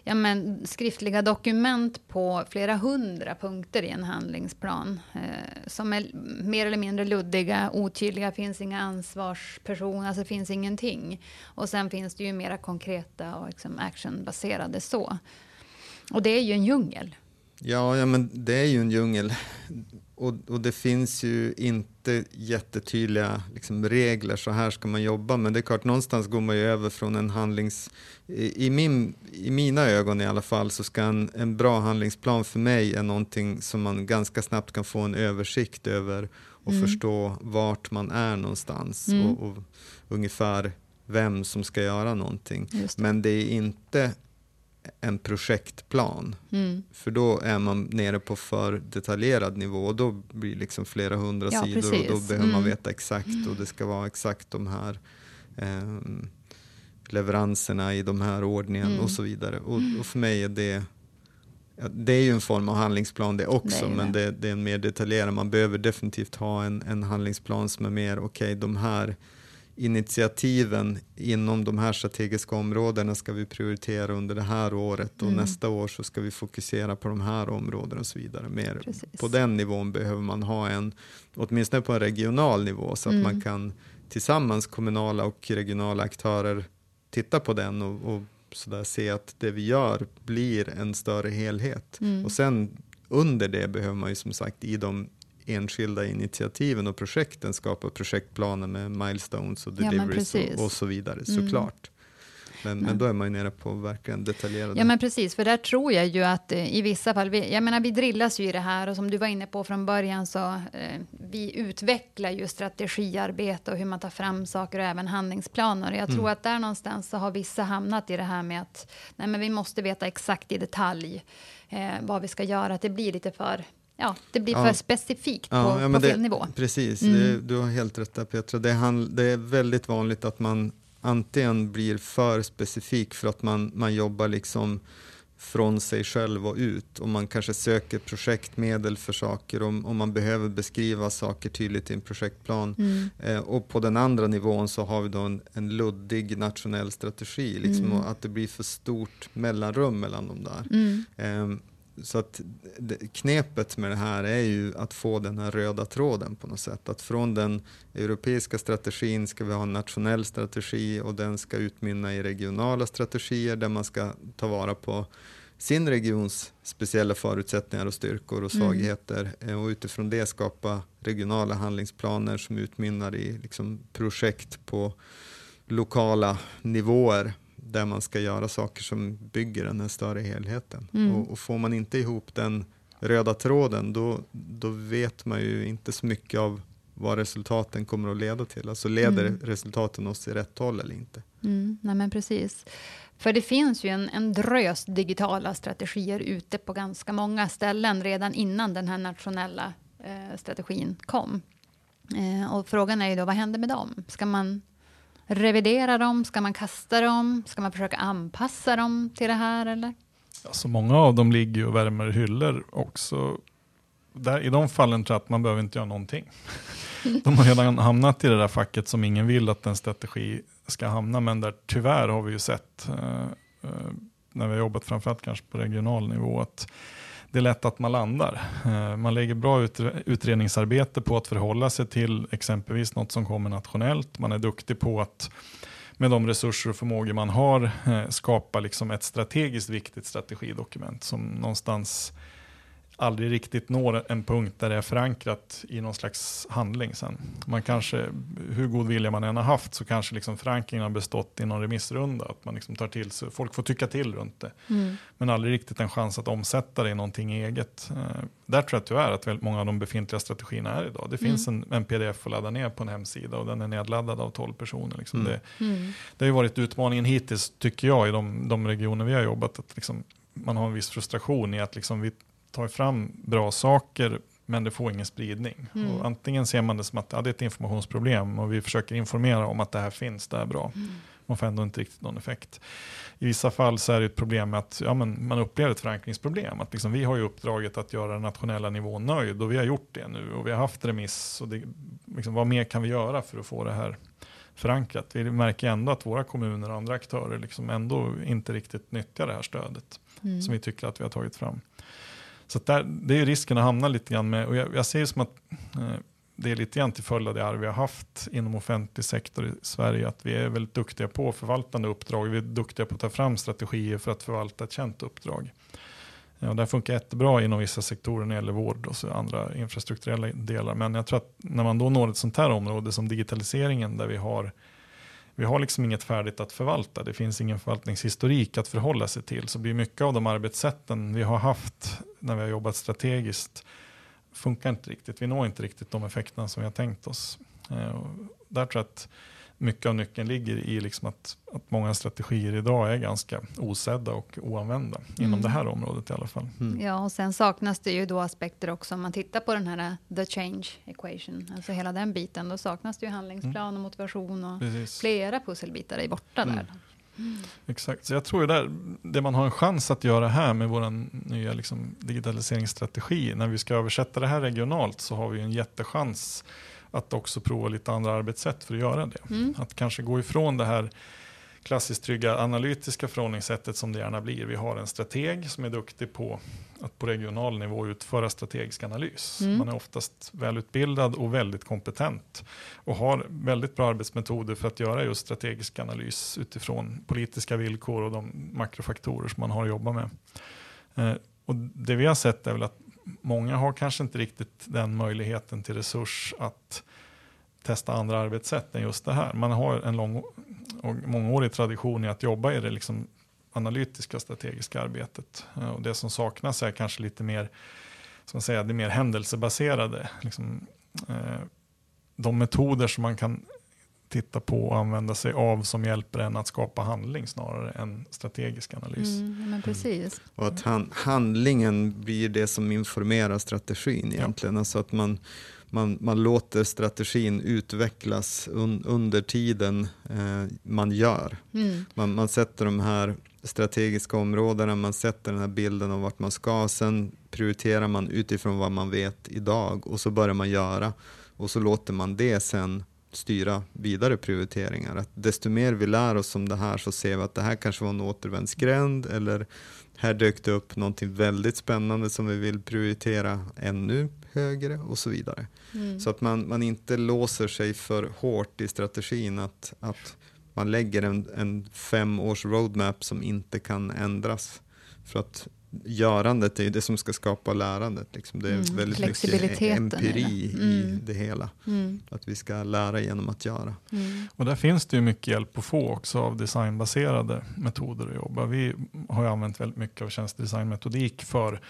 ja, men, skriftliga dokument på flera hundra punkter i en handlingsplan eh, som är mer eller mindre luddiga, otydliga, finns inga ansvarspersoner, alltså finns ingenting. Och sen finns det ju mera konkreta och liksom actionbaserade så. Och det är ju en djungel. Ja, ja, men det är ju en djungel. [laughs] Och, och det finns ju inte jättetydliga liksom, regler, så här ska man jobba. Men det är klart, någonstans går man ju över från en handlings... I, min, i mina ögon i alla fall, så ska en, en bra handlingsplan för mig är någonting som man ganska snabbt kan få en översikt över och mm. förstå vart man är någonstans mm. och, och ungefär vem som ska göra någonting. Det. Men det är inte en projektplan. Mm. För då är man nere på för detaljerad nivå och då blir det liksom flera hundra ja, sidor precis. och då behöver mm. man veta exakt och det ska vara exakt de här eh, leveranserna i de här ordningen mm. och så vidare. Och, och, för mig är det ja, det är ju en form av handlingsplan det också, det men det, det, är en mer detaljerad. Man behöver definitivt ha en, en handlingsplan som är mer, okej, okay, de här initiativen inom de här strategiska områdena ska vi prioritera under det här året och mm. nästa år så ska vi fokusera på de här områdena och så vidare. Mer på den nivån behöver man ha en, åtminstone på en regional nivå, så att mm. man kan tillsammans kommunala och regionala aktörer titta på den och, och så där, se att det vi gör blir en större helhet. Mm. Och sen under det behöver man ju som sagt i de enskilda initiativen och projekten skapa projektplaner med milestones och deliveries ja, och, och, så vidare mm. såklart. Men, men då är man ju nere på verkligen detaljerade... Ja men precis, för där tror jag ju att eh, i vissa fall, vi, jag menar vi drillas ju i det här och som du var inne på från början så eh, vi utvecklar ju strategiarbete och hur man tar fram saker och även handlingsplaner. Jag tror mm. att där någonstans så har vissa hamnat i det här med att nej men vi måste veta exakt i detalj eh, vad vi ska göra, att det blir lite för ja, det blir för specifikt på, ja, på fel nivå. Precis, mm. det, du har helt rätt där Petra. Det, hand, det är väldigt vanligt att man antingen blir för specifik för att man, man jobbar liksom från sig själv och ut och man kanske söker projektmedel för saker och, och man behöver beskriva saker tydligt i en projektplan. Mm. Eh, och på den andra nivån så har vi då en, en luddig nationell strategi, liksom, mm. att det blir för stort mellanrum mellan de där. Eh, så att knepet med det här är ju att få den här röda tråden på något sätt. Att från den europeiska strategin ska vi ha en nationell strategi och den ska utmynna i regionala strategier där man ska ta vara på sin regions speciella förutsättningar och styrkor och mm. svagheter mm. och utifrån det skapa regionala handlingsplaner som utmynnar i liksom projekt på lokala nivåer där man ska göra saker som bygger den här större helheten. Mm. Och, och, får man inte ihop den röda tråden då, då vet man ju inte så mycket av vad resultaten kommer att leda till. Alltså leder mm. resultaten oss i rätt håll eller inte? Mm, nej men precis. För det finns ju en, en drös digitala strategier ute på ganska många ställen redan innan den här nationella eh, strategin kom. Eh, och frågan är ju då, vad händer med dem? Ska man revidera dem? Ska man kasta dem? Ska man försöka anpassa dem till det här? Eller? Alltså många av dem ligger och värmer hyllor också. Där, I de fallen tror jag att man behöver inte göra någonting. [laughs] De har redan hamnat i det där facket som ingen vill att en strategi ska hamna, men där tyvärr har vi ju sett eh, eh, när vi har jobbat framförallt kanske på regional nivå att det är lätt att man landar. Eh, man lägger bra utredningsarbete på att förhålla sig till exempelvis något som kommer nationellt. Man är duktig på att med de resurser och förmågor man har eh, skapa liksom ett strategiskt viktigt strategidokument som någonstans aldrig riktigt når en punkt där det är förankrat i någon slags handling sen. Man kanske, hur god vilja man än har haft, så kanske liksom förankringen har bestått i någon remissrunda, att man liksom tar till sig, folk får tycka till runt det, mm. men aldrig riktigt en chans att omsätta det i någonting eget. Uh, där tror jag tyvärr att väldigt många av de befintliga strategierna är idag. Det mm. finns en, en, pdf att ladda ner på en hemsida och den är nedladdad av 12 personer. Liksom. Mm. Det, mm. det har ju varit utmaningen hittills, tycker jag, i de, de regioner vi har jobbat, att liksom, man har en viss frustration i att liksom vi tar fram bra saker men det får ingen spridning. Mm. Antingen ser man det som att ja, det är ett informationsproblem och vi försöker informera om att det här finns, det är bra. Mm. Man får ändå inte riktigt någon effekt. I vissa fall så är det ett problem med att ja, men man upplever ett förankringsproblem. Att liksom, vi har ju uppdraget att göra den nationella nivån nöjd och vi har gjort det nu och vi har haft remiss. Och det, liksom, vad mer kan vi göra för att få det här förankrat? Vi märker ändå att våra kommuner och andra aktörer liksom ändå inte riktigt nyttjar det här stödet mm. som vi tycker att vi har tagit fram. Så där, det är risken att hamna lite grann med, och jag, jag ser det som att eh, det är lite grann till följd av det arv vi har haft inom offentlig sektor i Sverige, att vi är väldigt duktiga på förvaltande uppdrag. Vi är duktiga på att ta fram strategier för att förvalta ett känt uppdrag. Ja, det funkar jättebra inom vissa sektorer när det gäller vård och så andra infrastrukturella delar. Men jag tror att när man då når ett sånt här område som digitaliseringen där vi har vi har liksom inget färdigt att förvalta. Det finns ingen förvaltningshistorik att förhålla sig till. Så blir mycket av de arbetssätten vi har haft när vi har jobbat strategiskt funkar inte riktigt. Vi når inte riktigt de effekterna som vi har tänkt oss. Eh, där tror jag att mycket av nyckeln ligger i liksom att, att många strategier idag är ganska osedda och oanvända mm. inom det här området i alla fall. Mm. Ja, och sen saknas det ju då aspekter också om man tittar på den här the change equation, alltså hela den biten. Då saknas det ju handlingsplan mm. och motivation och Precis. flera pusselbitar är borta där. Mm. Exakt, så jag tror det, det man har en chans att göra här med vår nya liksom, digitaliseringsstrategi, när vi ska översätta det här regionalt så har vi en jättechans att också prova lite andra arbetssätt för att göra det. Mm. Att kanske gå ifrån det här klassiskt trygga analytiska förhållningssättet som det gärna blir. Vi har en strateg som är duktig på att på regional nivå utföra strategisk analys. Mm. Man är oftast välutbildad och väldigt kompetent och har väldigt bra arbetsmetoder för att göra just strategisk analys utifrån politiska villkor och de makrofaktorer som man har att jobba med. Eh, och det vi har sett är väl att många har kanske inte riktigt den möjligheten till resurs att testa andra arbetssätt än just det här. Man har en lång och mångårig tradition i att jobba i det liksom analytiska strategiska arbetet. Eh, och det som saknas är kanske lite mer, som säga, det mer händelsebaserade. Liksom, eh, de metoder som man kan titta på och använda sig av som hjälper en att skapa handling snarare än strategisk analys. Mm, men precis. Och att han, handlingen blir det som informerar strategin egentligen. Ja. Alltså att man, man, man låter strategin utvecklas un, under tiden eh, man gör. Mm. Man, man sätter de här strategiska områdena, man sätter den här bilden av vart man ska, sen prioriterar man utifrån vad man vet idag och så börjar man göra och så låter man det sen styra vidare prioriteringar. Att desto mer vi lär oss om det här så ser vi att det här kanske var en återvändsgränd eller här dök det upp någonting väldigt spännande som vi vill prioritera ännu högre och så vidare. Mm. Så att man, man inte låser sig för hårt i strategin att, att man lägger en, en fem års roadmap som inte kan ändras. För att görandet är ju det som ska skapa lärandet. Liksom. Det är mm. väldigt mycket empiri i mm. det hela. Mm. Att vi ska lära genom att göra. Mm. Och där finns det ju mycket hjälp att få också av designbaserade metoder att jobba. Vi har ju använt väldigt mycket av tjänstedesignmetodik för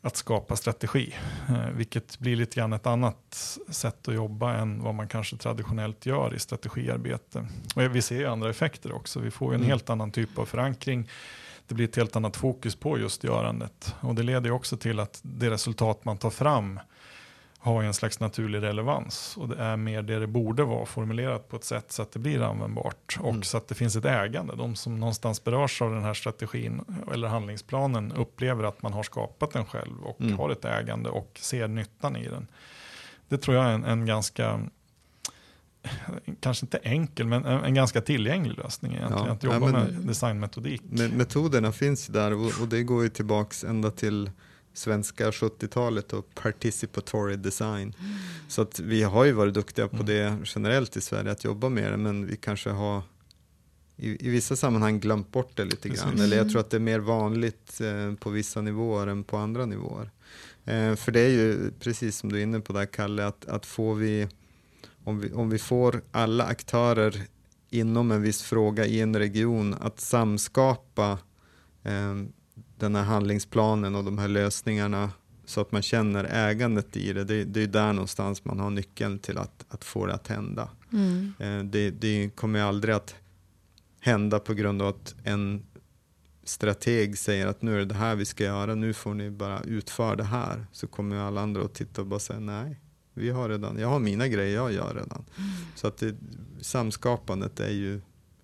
att skapa strategi, eh, vilket blir lite grann ett annat sätt att jobba än vad man kanske traditionellt gör i strategiarbete. Och vi ser ju andra effekter också. Vi får ju en mm. helt annan typ av förankring det blir ett helt annat fokus på just görandet. Och det leder också till att det resultat man tar fram har en slags naturlig relevans. Och det är mer det det borde vara formulerat på ett sätt så att det blir användbart. Och mm. så att det finns ett ägande. De som någonstans berörs av den här strategin eller handlingsplanen upplever att man har skapat den själv och mm. har ett ägande och ser nyttan i den. Det tror jag är en, en ganska kanske inte enkel, men en, en ganska tillgänglig lösning egentligen. Ja, att jobba ja, med designmetodik. Metoderna finns där och, och det går ju tillbaka ända till svenska 70-talet och participatory design. Mm. Så att vi har ju varit duktiga på mm. det generellt i Sverige, att jobba med det, men vi kanske har i, i vissa sammanhang glömt bort det lite grann. Precis. Eller jag Mm. tror att det är mer vanligt eh, på vissa nivåer än på andra nivåer. Eh, för det är ju precis som du är inne på där Kalle, att, att får vi om, vi, om vi får alla aktörer inom en viss fråga i en region att samskapa eh, den här handlingsplanen och de här lösningarna så att man känner ägandet i det. Det, det är där någonstans man har nyckeln till att, att få det att hända. Mm. Eh, det, det kommer aldrig att hända på grund av att en strateg säger att nu är det det här vi ska göra, nu får ni bara utföra det här. Så kommer alla andra att titta och bara säga nej, vi har redan, jag har mina grejer jag gör redan. Så att det, samskapandet är ju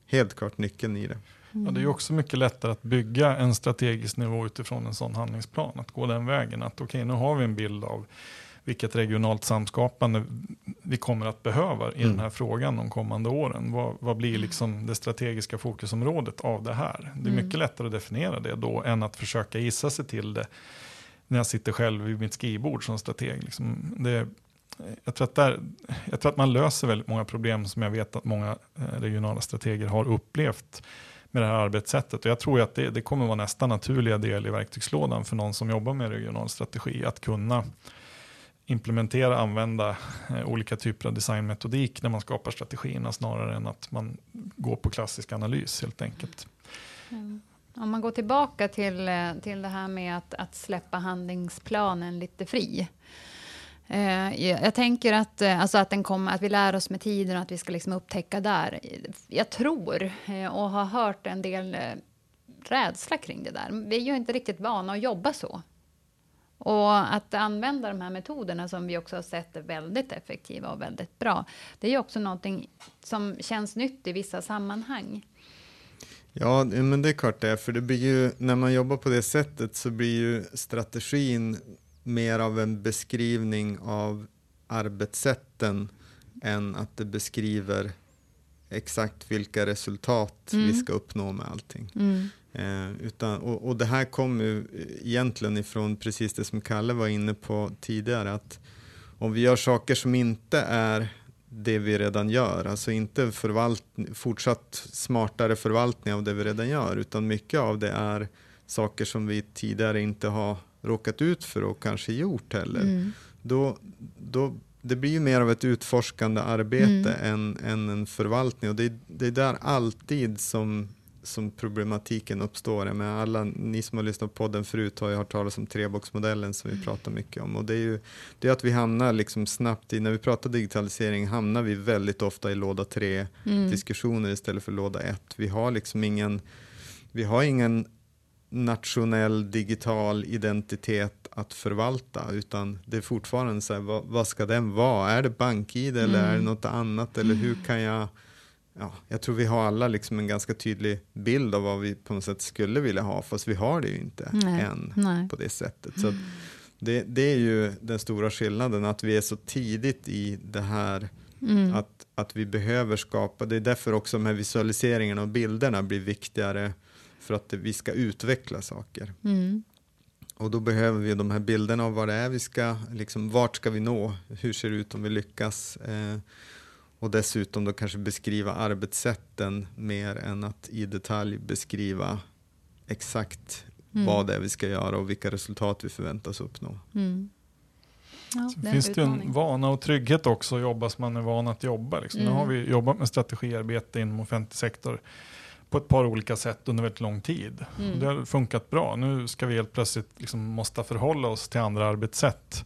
helt klart nyckeln i det. Ja, det är också mycket lättare att bygga en strategisk nivå utifrån en sån handlingsplan. Att gå den vägen. Att okej, nu har vi en bild av vilket regionalt samskapande vi kommer att behöva i Mm. den här frågan de kommande åren. Vad, vad blir liksom det strategiska fokusområdet av det här? Det är Mm. mycket lättare att definiera det då än att försöka gissa sig till det när jag sitter själv vid mitt skrivbord som strateg. Liksom det, jag, tror att där, jag tror att man löser väldigt många problem som jag vet att många eh, regionala strateger har upplevt med det här arbetssättet. Och jag tror att det, det kommer vara nästa naturliga del i verktygslådan för någon som jobbar med regional strategi. Att kunna implementera, använda eh, olika typer av designmetodik när man skapar strategierna snarare än att man går på klassisk analys helt enkelt. Mm. Om man går tillbaka till, eh, till det här med att, att släppa handlingsplanen lite fri. Eh, jag tänker att, eh, alltså att, den kommer, att vi lär oss med tiden och att vi ska liksom upptäcka där. Jag tror eh, och har hört en del rädsla kring det där. Vi är ju inte riktigt vana att jobba så. Och att använda de här metoderna som vi också har sett är väldigt effektiva och väldigt bra. Det är ju också någonting som känns nytt i vissa sammanhang. Ja, men det är klart det är, för det blir ju, när man jobbar på det sättet så blir ju strategin mer av en beskrivning av arbetssätten än att det beskriver exakt vilka resultat Mm. vi ska uppnå med allting. Mm. Eh, utan, och, och det här kommer ju egentligen ifrån precis det som Kalle var inne på tidigare, att om vi gör saker som inte är det vi redan gör, alltså inte förvalt, fortsatt smartare förvaltning av det vi redan gör, utan mycket av det är saker som vi tidigare inte har råkat ut för och kanske gjort heller. Mm. Då, då, det blir ju mer av ett utforskande arbete Mm. än, än en förvaltning och det, är- det är där alltid som, som problematiken uppstår. Jag menar, alla ni som har lyssnat på podden förut har ju hört talas om treboxmodellen som vi Mm. pratar mycket om och det är ju det är att vi hamnar liksom snabbt i, när vi pratar digitalisering hamnar vi väldigt ofta i låda tre Mm. diskussioner istället för låda ett. Vi har liksom ingen, vi har ingen nationell digital identitet att förvalta utan det är fortfarande så här, vad, vad ska den vara? Är det bank-id eller är det Mm. något annat eller hur kan jag Ja, jag tror vi har alla liksom en ganska tydlig bild av vad vi på något sätt skulle vilja ha fast vi har det ju inte Nej. än Nej. på det sättet. Så att det, det är ju den stora skillnaden att vi är så tidigt i det här Mm. att, att vi behöver skapa, det är därför också de här visualiseringarna och bilderna blir viktigare för att vi ska utveckla saker. Mm. Och då behöver vi de här bilderna av vad det är vi ska, liksom, vart ska vi nå, hur ser det ut om vi lyckas? Eh, och dessutom då kanske beskriva arbetssätten mer än att i detalj beskriva exakt Mm. vad det är vi ska göra och vilka resultat vi förväntas uppnå. Mm. Ja, Sen det finns det ju en vana och trygghet också att jobba som man är van att jobba. Liksom. Nu Mm. har vi jobbat med strategiarbete inom offentlig sektor på ett par olika sätt under väldigt lång tid. Mm. Det har funkat bra. Nu ska vi helt plötsligt liksom måste förhålla oss till andra arbetssätt.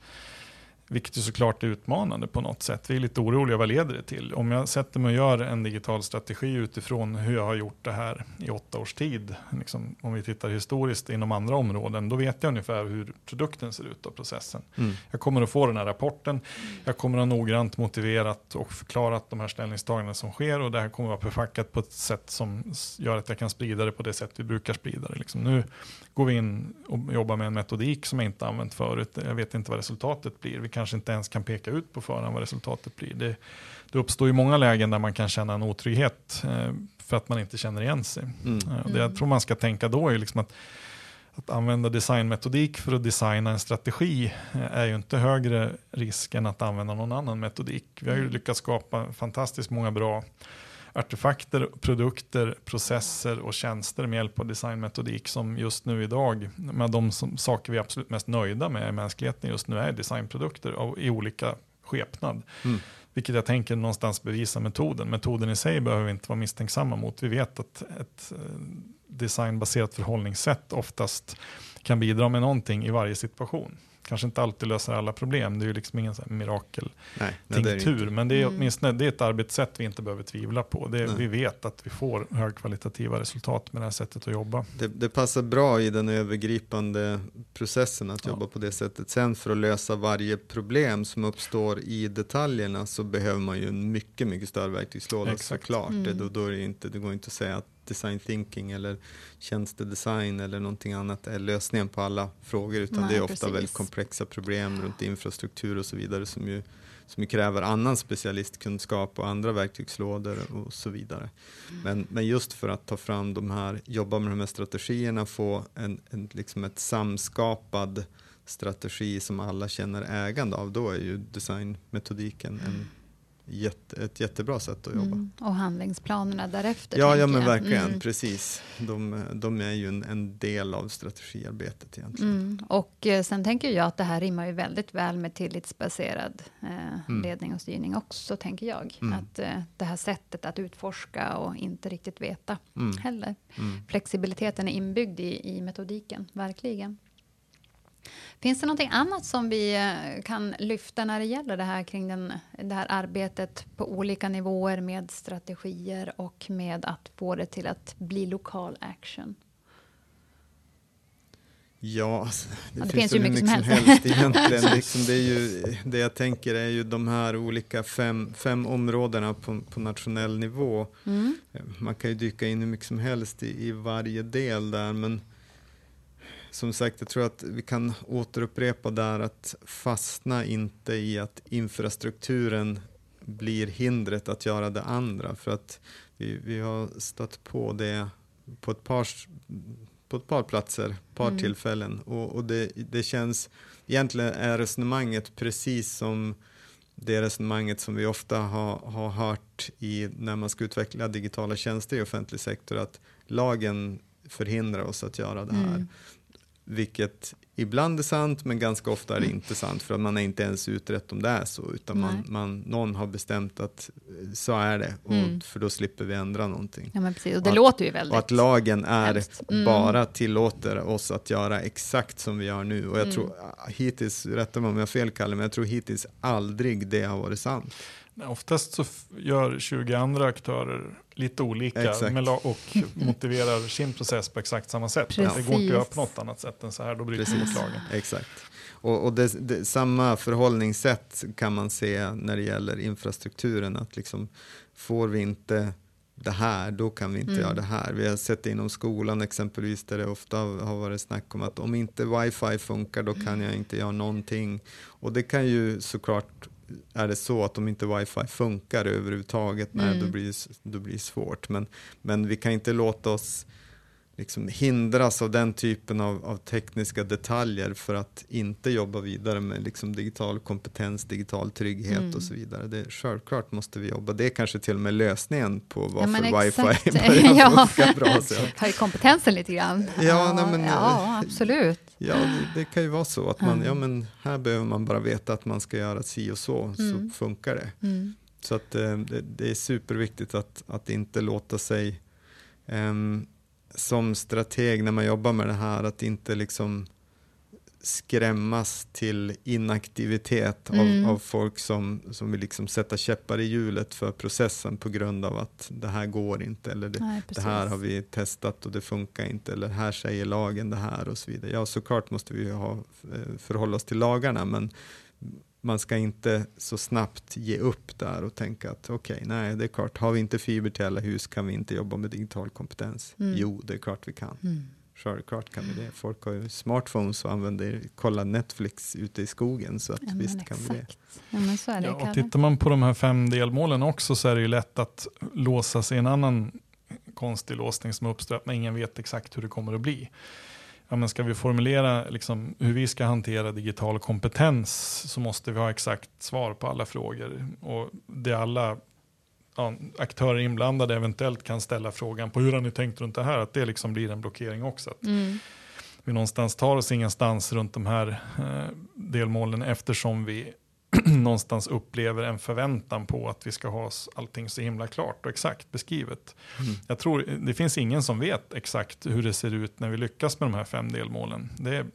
Vilket ju såklart är utmanande på något sätt. Vi är lite oroliga, vad leder det till? Om jag sätter mig och gör en digital strategi utifrån hur jag har gjort det här i åtta års tid. Liksom, om vi tittar historiskt inom andra områden, då vet jag ungefär hur produkten ser ut av processen. Jag kommer att få den här rapporten. Jag kommer att ha noggrant motiverat och förklarat de här ställningstagandena som sker och det här kommer att vara förfackat på ett sätt som gör att jag kan sprida det på det sätt vi brukar sprida det. Liksom nu går vi in och jobbar med en metodik som jag inte använt förut. Jag vet inte vad resultatet blir. Vi kanske inte ens kan peka ut på förhand vad resultatet blir. Det, det uppstår ju många lägen där man kan känna en otrygghet eh, för att man inte känner igen sig. Mm. Eh, Det jag tror man ska tänka då är liksom att att använda designmetodik för att designa en strategi eh, är ju inte högre risk än att använda någon annan metodik. Vi har ju Mm. lyckats skapa fantastiskt många bra artefakter, produkter, processer och tjänster med hjälp av designmetodik som just nu idag, med de som, saker vi är absolut mest nöjda med i mänskligheten just nu är designprodukter av, i olika skepnad. Mm. Vilket jag tänker någonstans bevisar metoden. Metoden i sig behöver vi inte vara misstänksamma mot. Vi vet att ett eh, designbaserat förhållningssätt oftast kan bidra med någonting i varje situation kanske inte alltid löser alla problem. Det är ju liksom ingen mirakel-tinktur. Men det är mm. åtminstone det är ett arbetssätt vi inte behöver tvivla på. Det, vi vet att vi får högkvalitativa resultat med det här sättet att jobba. Det, det passar bra i den övergripande processen att ja. jobba på det sättet. Sen för att lösa varje problem som uppstår i detaljerna så behöver man ju en mycket, mycket större verktygslåda Exakt. såklart. Mm. Det, då, då är det, inte, det går inte att säga att design thinking eller tjänstedesign eller någonting annat är lösningen på alla frågor utan Nej, det är ofta precis. väldigt komplexa problem runt infrastruktur och så vidare som ju, som ju kräver annan specialistkunskap och andra verktygslådor och så vidare. Mm. Men, men just för att ta fram de här, jobba med de här strategierna, få en, en, liksom ett samskapad strategi som alla känner ägande av, då är ju designmetodiken en jätte, ett jättebra sätt att jobba. Mm. Och handlingsplanerna därefter? Ja, ja men jag. verkligen, mm. precis. De, de, är ju en, en, del av strategiarbetet egentligen. Mm. Och eh, sen tänker jag att det här rimmar ju väldigt väl med tillitsbaserad eh, mm. ledning och styrning också, tänker jag. Mm. Att eh, det här sättet att utforska och inte riktigt veta mm. heller. Flexibiliteten är inbyggd i, i metodiken, verkligen. Finns det någonting annat som vi eh, kan lyfta när det gäller det här kring den, det här arbetet på olika nivåer med strategier och med att få det till att bli lokal action? Ja, alltså, det, ja, det, finns, finns ju mycket, mycket som helst, helst egentligen. [laughs] liksom, det, är ju, det jag tänker är ju de här olika fem, fem områdena på, på nationell nivå. Mm. Man kan ju dyka in hur mycket som helst i, i varje del där, men som sagt, jag tror att vi kan återupprepa där att fastna inte i att infrastrukturen blir hindret att göra det andra. För att vi, vi har stött på det på ett par, på ett par platser, ett par mm. tillfällen. Och, och det, det känns, egentligen är resonemanget precis som det resonemanget som vi ofta har, har hört i, när man ska utveckla digitala tjänster i offentlig sektor, att lagen förhindrar oss att göra det här. Mm. Vilket ibland är sant, men ganska ofta är det inte sant, för att man är inte ens utrett om det är så, utan man, man, någon har bestämt att eh, så är det, och, mm. för då slipper vi ändra någonting. Ja, men precis. Och det och låter ju väldigt Och att lagen är mm. bara tillåter oss att göra exakt som vi gör nu. Och jag mm. tror hittills, rätta mig om jag har fel Kalle, men jag tror hittills aldrig det har varit sant. Oftast så gör 20 andra aktörer lite olika och motiverar sin process på exakt samma sätt. Precis. Det går inte att göra på något annat sätt än så här, då bryter man mot lagen. Exakt. Och, och det, det, samma förhållningssätt kan man se när det gäller infrastrukturen. Att liksom, får vi inte det här, då kan vi inte mm. göra det här. Vi har sett det inom skolan exempelvis, där det ofta har varit snack om att om inte wifi funkar, då kan jag inte göra någonting. Och det kan ju såklart är det så att om inte wifi funkar överhuvudtaget, mm. nej, då, blir, då blir det svårt. Men, men vi kan inte låta oss liksom hindras av den typen av, av, tekniska detaljer för att inte jobba vidare med liksom digital kompetens, digital trygghet mm. och så vidare. Det, självklart måste vi jobba. Det är kanske till och med lösningen på varför ja, wifi [laughs] börjar ja. funka bra. Höj kompetensen lite grann. Ja, ja, nej, men, ja absolut. Ja, det, det, kan ju vara så att man, mm. ja men här behöver man bara veta att man ska göra si och så, mm. så funkar det. Mm. Så att eh, det, det, är superviktigt att, att inte låta sig um, som strateg när man jobbar med det här, att inte liksom skrämmas till inaktivitet mm. av, av, folk som, som vill liksom sätta käppar i hjulet för processen på grund av att det här går inte eller det, Nej, det, här har vi testat och det funkar inte eller här säger lagen det här och så vidare. Ja, såklart måste vi ha, eh, förhålla oss till lagarna men man ska inte så snabbt ge upp där och tänka att okej, okay, nej, det är klart, har vi inte fiber till alla hus kan vi inte jobba med digital kompetens. Mm. Jo, det är klart vi kan. Mm. Självklart kan vi det. Folk har ju smartphones och använder, kollar Netflix ute i skogen, så att ja, visst kan vi det. Ja, men så är det ja, och tittar man på de här fem delmålen också så är det ju lätt att låsa sig i en annan konstig låsning som uppstår, att ingen vet exakt hur det kommer att bli ja, men ska vi formulera liksom, hur vi ska hantera digital kompetens så måste vi ha exakt svar på alla frågor. Och det alla ja, aktörer inblandade eventuellt kan ställa frågan på hur har ni tänkt runt det här, att det liksom blir en blockering också. Mm. Vi någonstans tar oss ingenstans runt de här eh, delmålen eftersom vi [clears throat] någonstans upplever en förväntan på att vi ska ha allting så himla klart och exakt beskrivet. Mm. Jag tror det finns ingen som vet exakt hur det ser ut när vi lyckas med de här fem delmålen. Det är,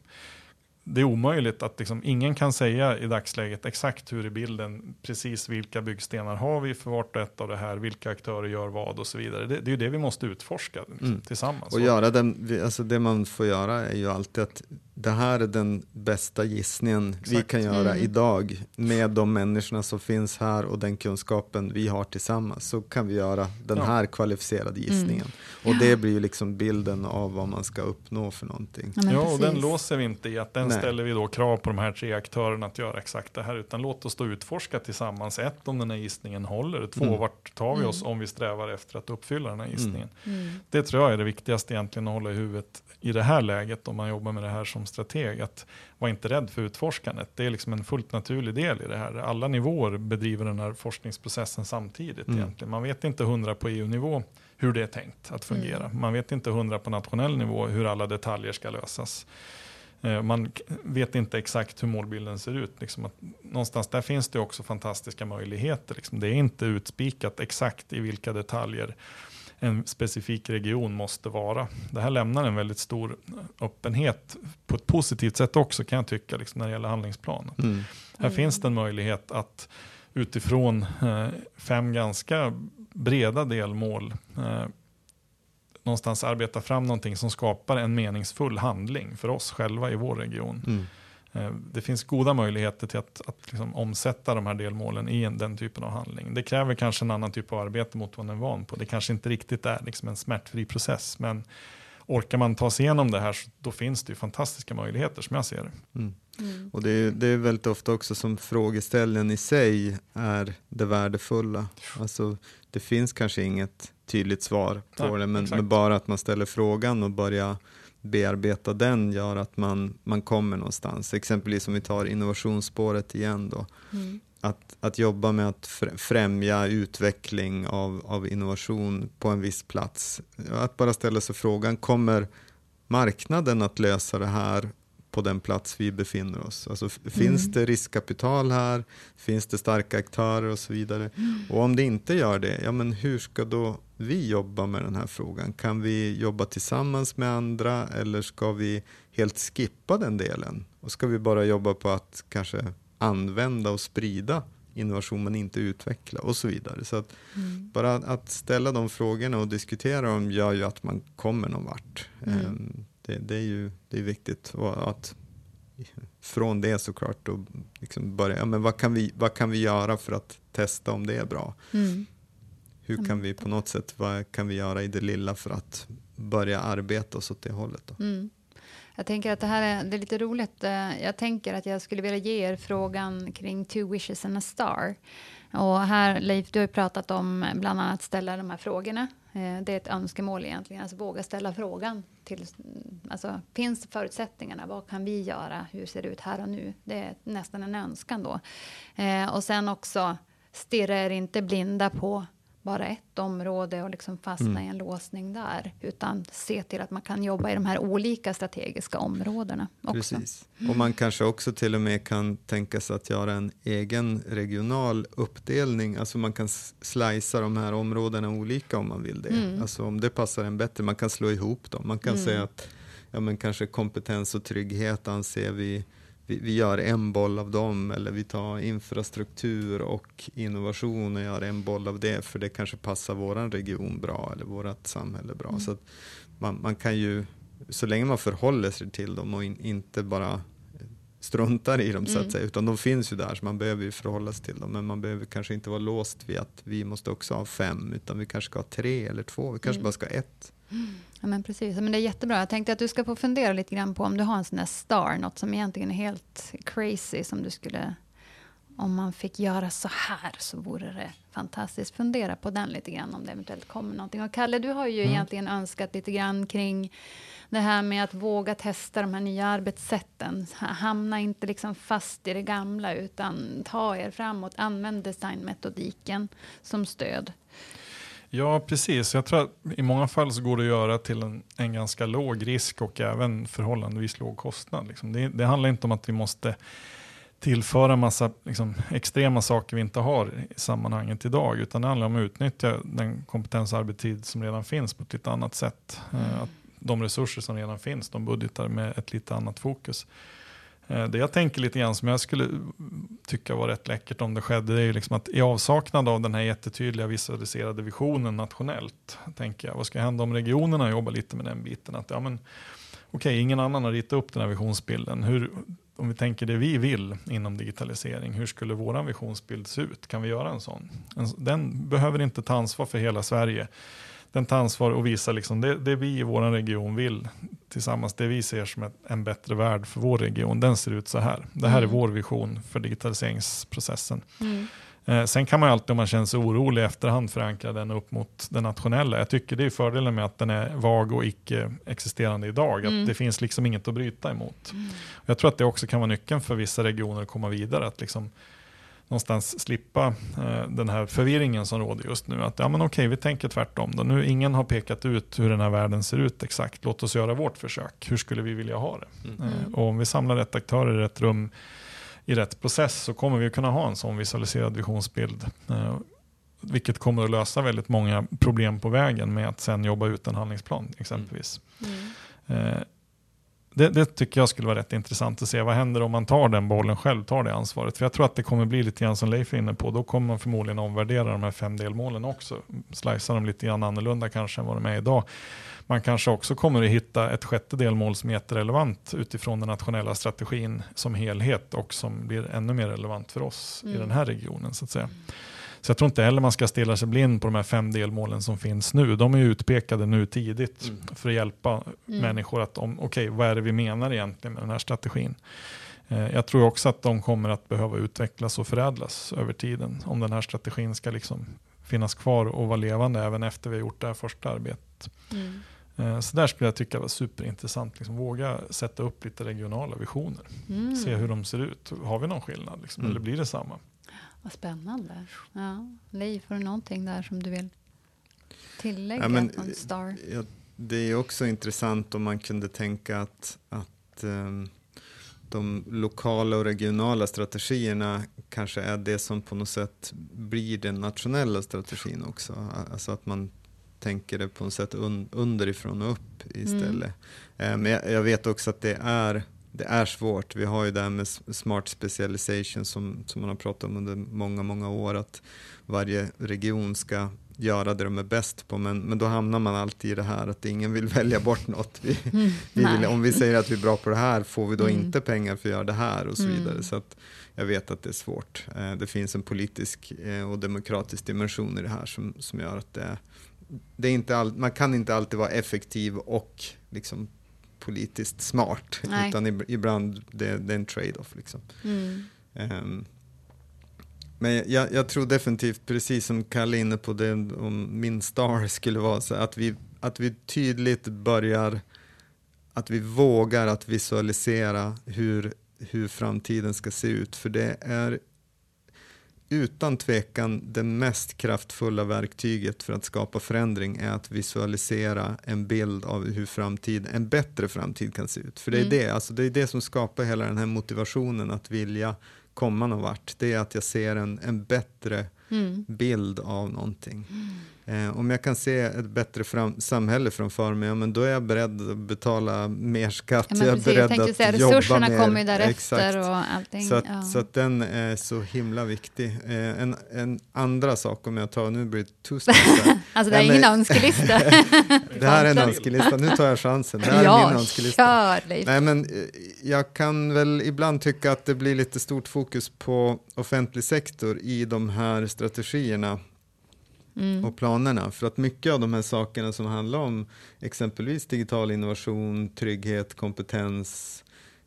det är omöjligt att liksom, ingen kan säga i dagsläget exakt hur i bilden, precis vilka byggstenar har vi för vart och ett av det här, vilka aktörer gör vad och så vidare. Det, det är ju det vi måste utforska liksom, mm. tillsammans. Och göra den, alltså det man får göra är ju alltid att det här är den bästa gissningen Exakt. vi kan göra mm. idag med de människorna som finns här och den kunskapen vi har tillsammans. Så kan vi göra den ja. här kvalificerade gissningen. Mm. Och det blir ju liksom bilden av vad man ska uppnå för någonting. Ja, ja och den låser vi inte i att den Nej. ställer vi då krav på de här tre aktörerna att göra exakt det här. Utan låt oss då utforska tillsammans. Ett, om den här gissningen håller. Två, mm. vart tar vi mm. oss om vi strävar efter att uppfylla den här mm. gissningen. Mm. Det tror jag är det viktigaste egentligen att hålla i huvudet i det här läget om man jobbar med det här som strateg. Att vara inte rädd för utforskandet. Det är liksom en fullt naturlig del i det här. Alla nivåer bedriver den här forskningsprocessen samtidigt mm. egentligen. Man vet inte hundra på EU-nivå hur det är tänkt att fungera. Mm. Man vet inte hundra på nationell nivå hur alla detaljer ska lösas. Eh, man vet inte exakt hur målbilden ser ut. Liksom att någonstans där finns det också fantastiska möjligheter. Liksom. Det är inte utspikat exakt i vilka detaljer en specifik region måste vara. Det här lämnar en väldigt stor öppenhet på ett positivt sätt också kan jag tycka liksom, när det gäller handlingsplanen. Mm. Här mm. finns det en möjlighet att utifrån eh, fem ganska breda delmål eh, någonstans arbeta fram någonting som skapar en meningsfull handling för oss själva i vår region. Mm. Eh, det finns goda möjligheter till att, att liksom omsätta de här delmålen i en, den typen av handling. Det kräver kanske en annan typ av arbete mot vad man är van på. Det kanske inte riktigt är liksom en smärtfri process, men orkar man ta sig igenom det här, då finns det ju fantastiska möjligheter som jag ser det. Mm. Mm. Och det är, det är väldigt ofta också som frågeställningen i sig är det värdefulla. Alltså, det finns kanske inget tydligt svar på Nej, det, men, men, bara att man ställer frågan och börjar bearbeta den gör att man, man kommer någonstans. Exempelvis om vi tar innovationsspåret igen då. Mm. Att, att jobba med att främja utveckling av, av innovation på en viss plats. Att bara ställa sig frågan, kommer marknaden att lösa det här på den plats vi befinner oss. Alltså, finns mm. det riskkapital här? Finns det starka aktörer och så vidare? Mm. Och om det inte gör det, ja, men hur ska då vi jobba med den här frågan? Kan vi jobba tillsammans med andra eller ska vi helt skippa den delen? Och ska vi bara jobba på att kanske använda och sprida innovation men inte utveckla och så vidare. Så att mm. bara att ställa de frågorna och diskutera dem gör ju att man kommer någon vart. Mm. Ehm, det, det, är ju det är viktigt. Och att från det såklart då liksom börja, ja, men vad, kan vi, vad kan vi göra för att testa om det är bra? Mm. Hur kan mm. vi på något sätt, vad kan vi göra i det lilla för att börja arbeta oss åt det hållet? Då? Mm. Jag tänker att det här är, det är lite roligt. Eh, jag tänker att jag skulle vilja ge er frågan kring Two wishes and a star. Och här, Leif, du har ju pratat om bland annat ställa de här frågorna. Eh, det är ett önskemål egentligen, alltså våga ställa frågan. Till, alltså, finns förutsättningarna? Vad kan vi göra? Hur ser det ut här och nu? Det är nästan en önskan då. Eh, och sen också, stirra er inte blinda på bara ett område och liksom fastna mm. i en låsning där. Utan se till att man kan jobba i de här olika strategiska områdena. Också. Precis. Och man kanske också till och med kan tänka sig att göra en egen regional uppdelning. Alltså man kan slicea de här områdena olika om man vill det. Mm. Alltså om det passar en bättre. Man kan slå ihop dem. Man kan mm. säga att ja, men kanske kompetens och trygghet anser vi vi, vi, gör en boll av dem eller vi tar infrastruktur och innovation och gör en boll av det för det kanske passar våran region bra eller vårt samhälle bra. Mm. Så man, man, kan ju, så länge man förhåller sig till dem och in, inte bara struntar i dem så att mm. säga, utan de finns ju där så man behöver ju förhålla sig till dem. Men man behöver kanske inte vara låst vid att vi måste också ha fem, utan vi kanske ska ha tre eller två, vi kanske mm. bara ska ha ett. Ja, men precis. Men det är jättebra. Jag tänkte att du ska få fundera lite grann på om du har en sån där star, något som egentligen är helt crazy som du skulle om man fick göra så här så vore det fantastiskt. Fundera på den lite grann om det eventuellt kommer någonting. Och Kalle, du har ju mm. egentligen önskat lite grann kring det här med att våga testa de här nya arbetssätten. Hamna inte liksom fast i det gamla utan ta er framåt. Använd designmetodiken som stöd. Ja, precis. Jag tror att i många fall så går det att göra till en, en ganska låg risk och även förhållandevis låg kostnad. Liksom. Det, det handlar inte om att vi måste tillföra massa liksom, extrema saker vi inte har i sammanhanget idag, utan det handlar om att utnyttja den kompetensarbetstid som redan finns på ett lite annat sätt. Mm. Att de resurser som redan finns, de budgetar med ett lite annat fokus. Eh, det jag tänker lite grann som jag skulle tycka var rätt läckert om det skedde, det är ju liksom att i avsaknad av den här jättetydliga visualiserade visionen nationellt, tänker jag, vad ska hända om regionerna jobbar lite med den biten? Att, ja, men, okej, ingen annan har ritat upp den här visionsbilden. Hur, om vi tänker det vi vill inom digitalisering, hur skulle vår visionsbild se ut? Kan vi göra en sån? Den behöver inte ta ansvar för hela Sverige den tar ansvar och visar liksom det, det vi i vår region vill tillsammans, det vi ser som ett, en bättre värld för vår region, den ser ut så här. Det här mm. är vår vision för digitaliseringsprocessen. Mm. Eh, sen kan man ju alltid om man känner sig orolig efterhand förankra den upp mot det nationella. Jag tycker det är fördelen med att den är vag och icke existerande idag. Mm. Att det finns liksom inget att bryta emot. Mm. Jag tror att det också kan vara nyckeln för vissa regioner att komma vidare. Att liksom någonstans slippa eh, den här förvirringen som råder just nu. Att ja, men okej, vi tänker tvärtom. Då. Nu, ingen har pekat ut hur den här världen ser ut exakt. Låt oss göra vårt försök. Hur skulle vi vilja ha det? Mm. Eh, och om vi samlar rätt aktörer i rätt rum i rätt process så kommer vi kunna ha en sån visualiserad visionsbild. Eh, vilket kommer att lösa väldigt många problem på vägen med att sen jobba ut en handlingsplan exempelvis. Mm. Eh, det, det, tycker jag skulle vara rätt intressant att se. Vad händer om man tar den bollen själv, tar det ansvaret? För jag tror att det kommer bli lite grann som Leif är inne på. Då kommer man förmodligen omvärdera de här fem delmålen också. Slicea dem lite grann annorlunda kanske än vad de är idag. Man kanske också kommer att hitta ett sjätte delmål som är jätterelevant utifrån den nationella strategin som helhet och som blir ännu mer relevant för oss mm. i den här regionen. så att säga. Så jag tror inte heller man ska stilla sig blind på de här fem delmålen som finns nu. De är utpekade nu tidigt mm. för att hjälpa mm. människor att, okej, okay, vad är det vi menar egentligen med den här strategin? Eh, jag tror också att de kommer att behöva utvecklas och förädlas över tiden om den här strategin ska liksom finnas kvar och vara levande även efter vi har gjort det här första arbetet. Mm. Eh, så där skulle jag tycka var superintressant. Liksom våga sätta upp lite regionala visioner. Mm. Se hur de ser ut. Har vi någon skillnad? Liksom, mm. Eller blir det samma? Vad spännande. Ja. Leif, har du någonting där som du vill tillägga ja, men, Star? Ja, det är också intressant om man kunde tänka att, att um, de lokala och regionala strategierna kanske är det som på något sätt blir den nationella strategin också. Alltså att man tänker det på något sätt un underifrån och upp istället. Mm. Men jag, jag, vet också att det är det är svårt. Vi har ju det här med smart specialization som, som man har pratat om under många, många år, att varje region ska göra det de är bäst på, men, men då hamnar man alltid i det här att ingen vill [laughs] välja bort något. Vi, mm, vi vill, om vi säger att vi är bra på det här, får vi då mm. inte pengar för att göra det här och så mm. vidare. Så att jag vet att det är svårt. Eh, det finns en politisk eh, och demokratisk dimension i det här som, som gör att det, det är inte all, man kan inte alltid vara effektiv och liksom politiskt smart, Nej. utan ibland det, det är en trade-off. Liksom. Mm. Um, men jag, jag, tror definitivt, precis som Kalle inne på det, om min star skulle vara så att vi, att vi tydligt börjar, att vi vågar att visualisera hur, hur framtiden ska se ut. För det är utan tvekan det mest kraftfulla verktyget för att skapa förändring är att visualisera en bild av hur framtid, en bättre framtid kan se ut. För det är, mm. det, alltså det, är det som skapar hela den här motivationen att vilja komma någon vart. Det är att jag ser en, en bättre mm. bild av någonting. Mm. Eh, om jag kan se ett bättre fram, samhälle framför mig, ja, men då är jag beredd att betala mer skatt. Ja, jag är beredd jag att säga, jobba resurserna mer. kommer ju därefter och allting. Så, att, ja. så att den är så himla viktig. Eh, en, en andra sak, om jag tar, nu blir det tusen [laughs] Alltså det är ingen önskelista. [laughs] det här är en önskelista, nu tar jag chansen. Det här ja, är min önskelista. Kör, Leif. Nej, men eh, jag kan väl ibland tycka att det blir lite stort fokus på offentlig sektor i de här strategierna mm. och planerna. För att mycket av de här sakerna som handlar om exempelvis digital innovation, trygghet, kompetens,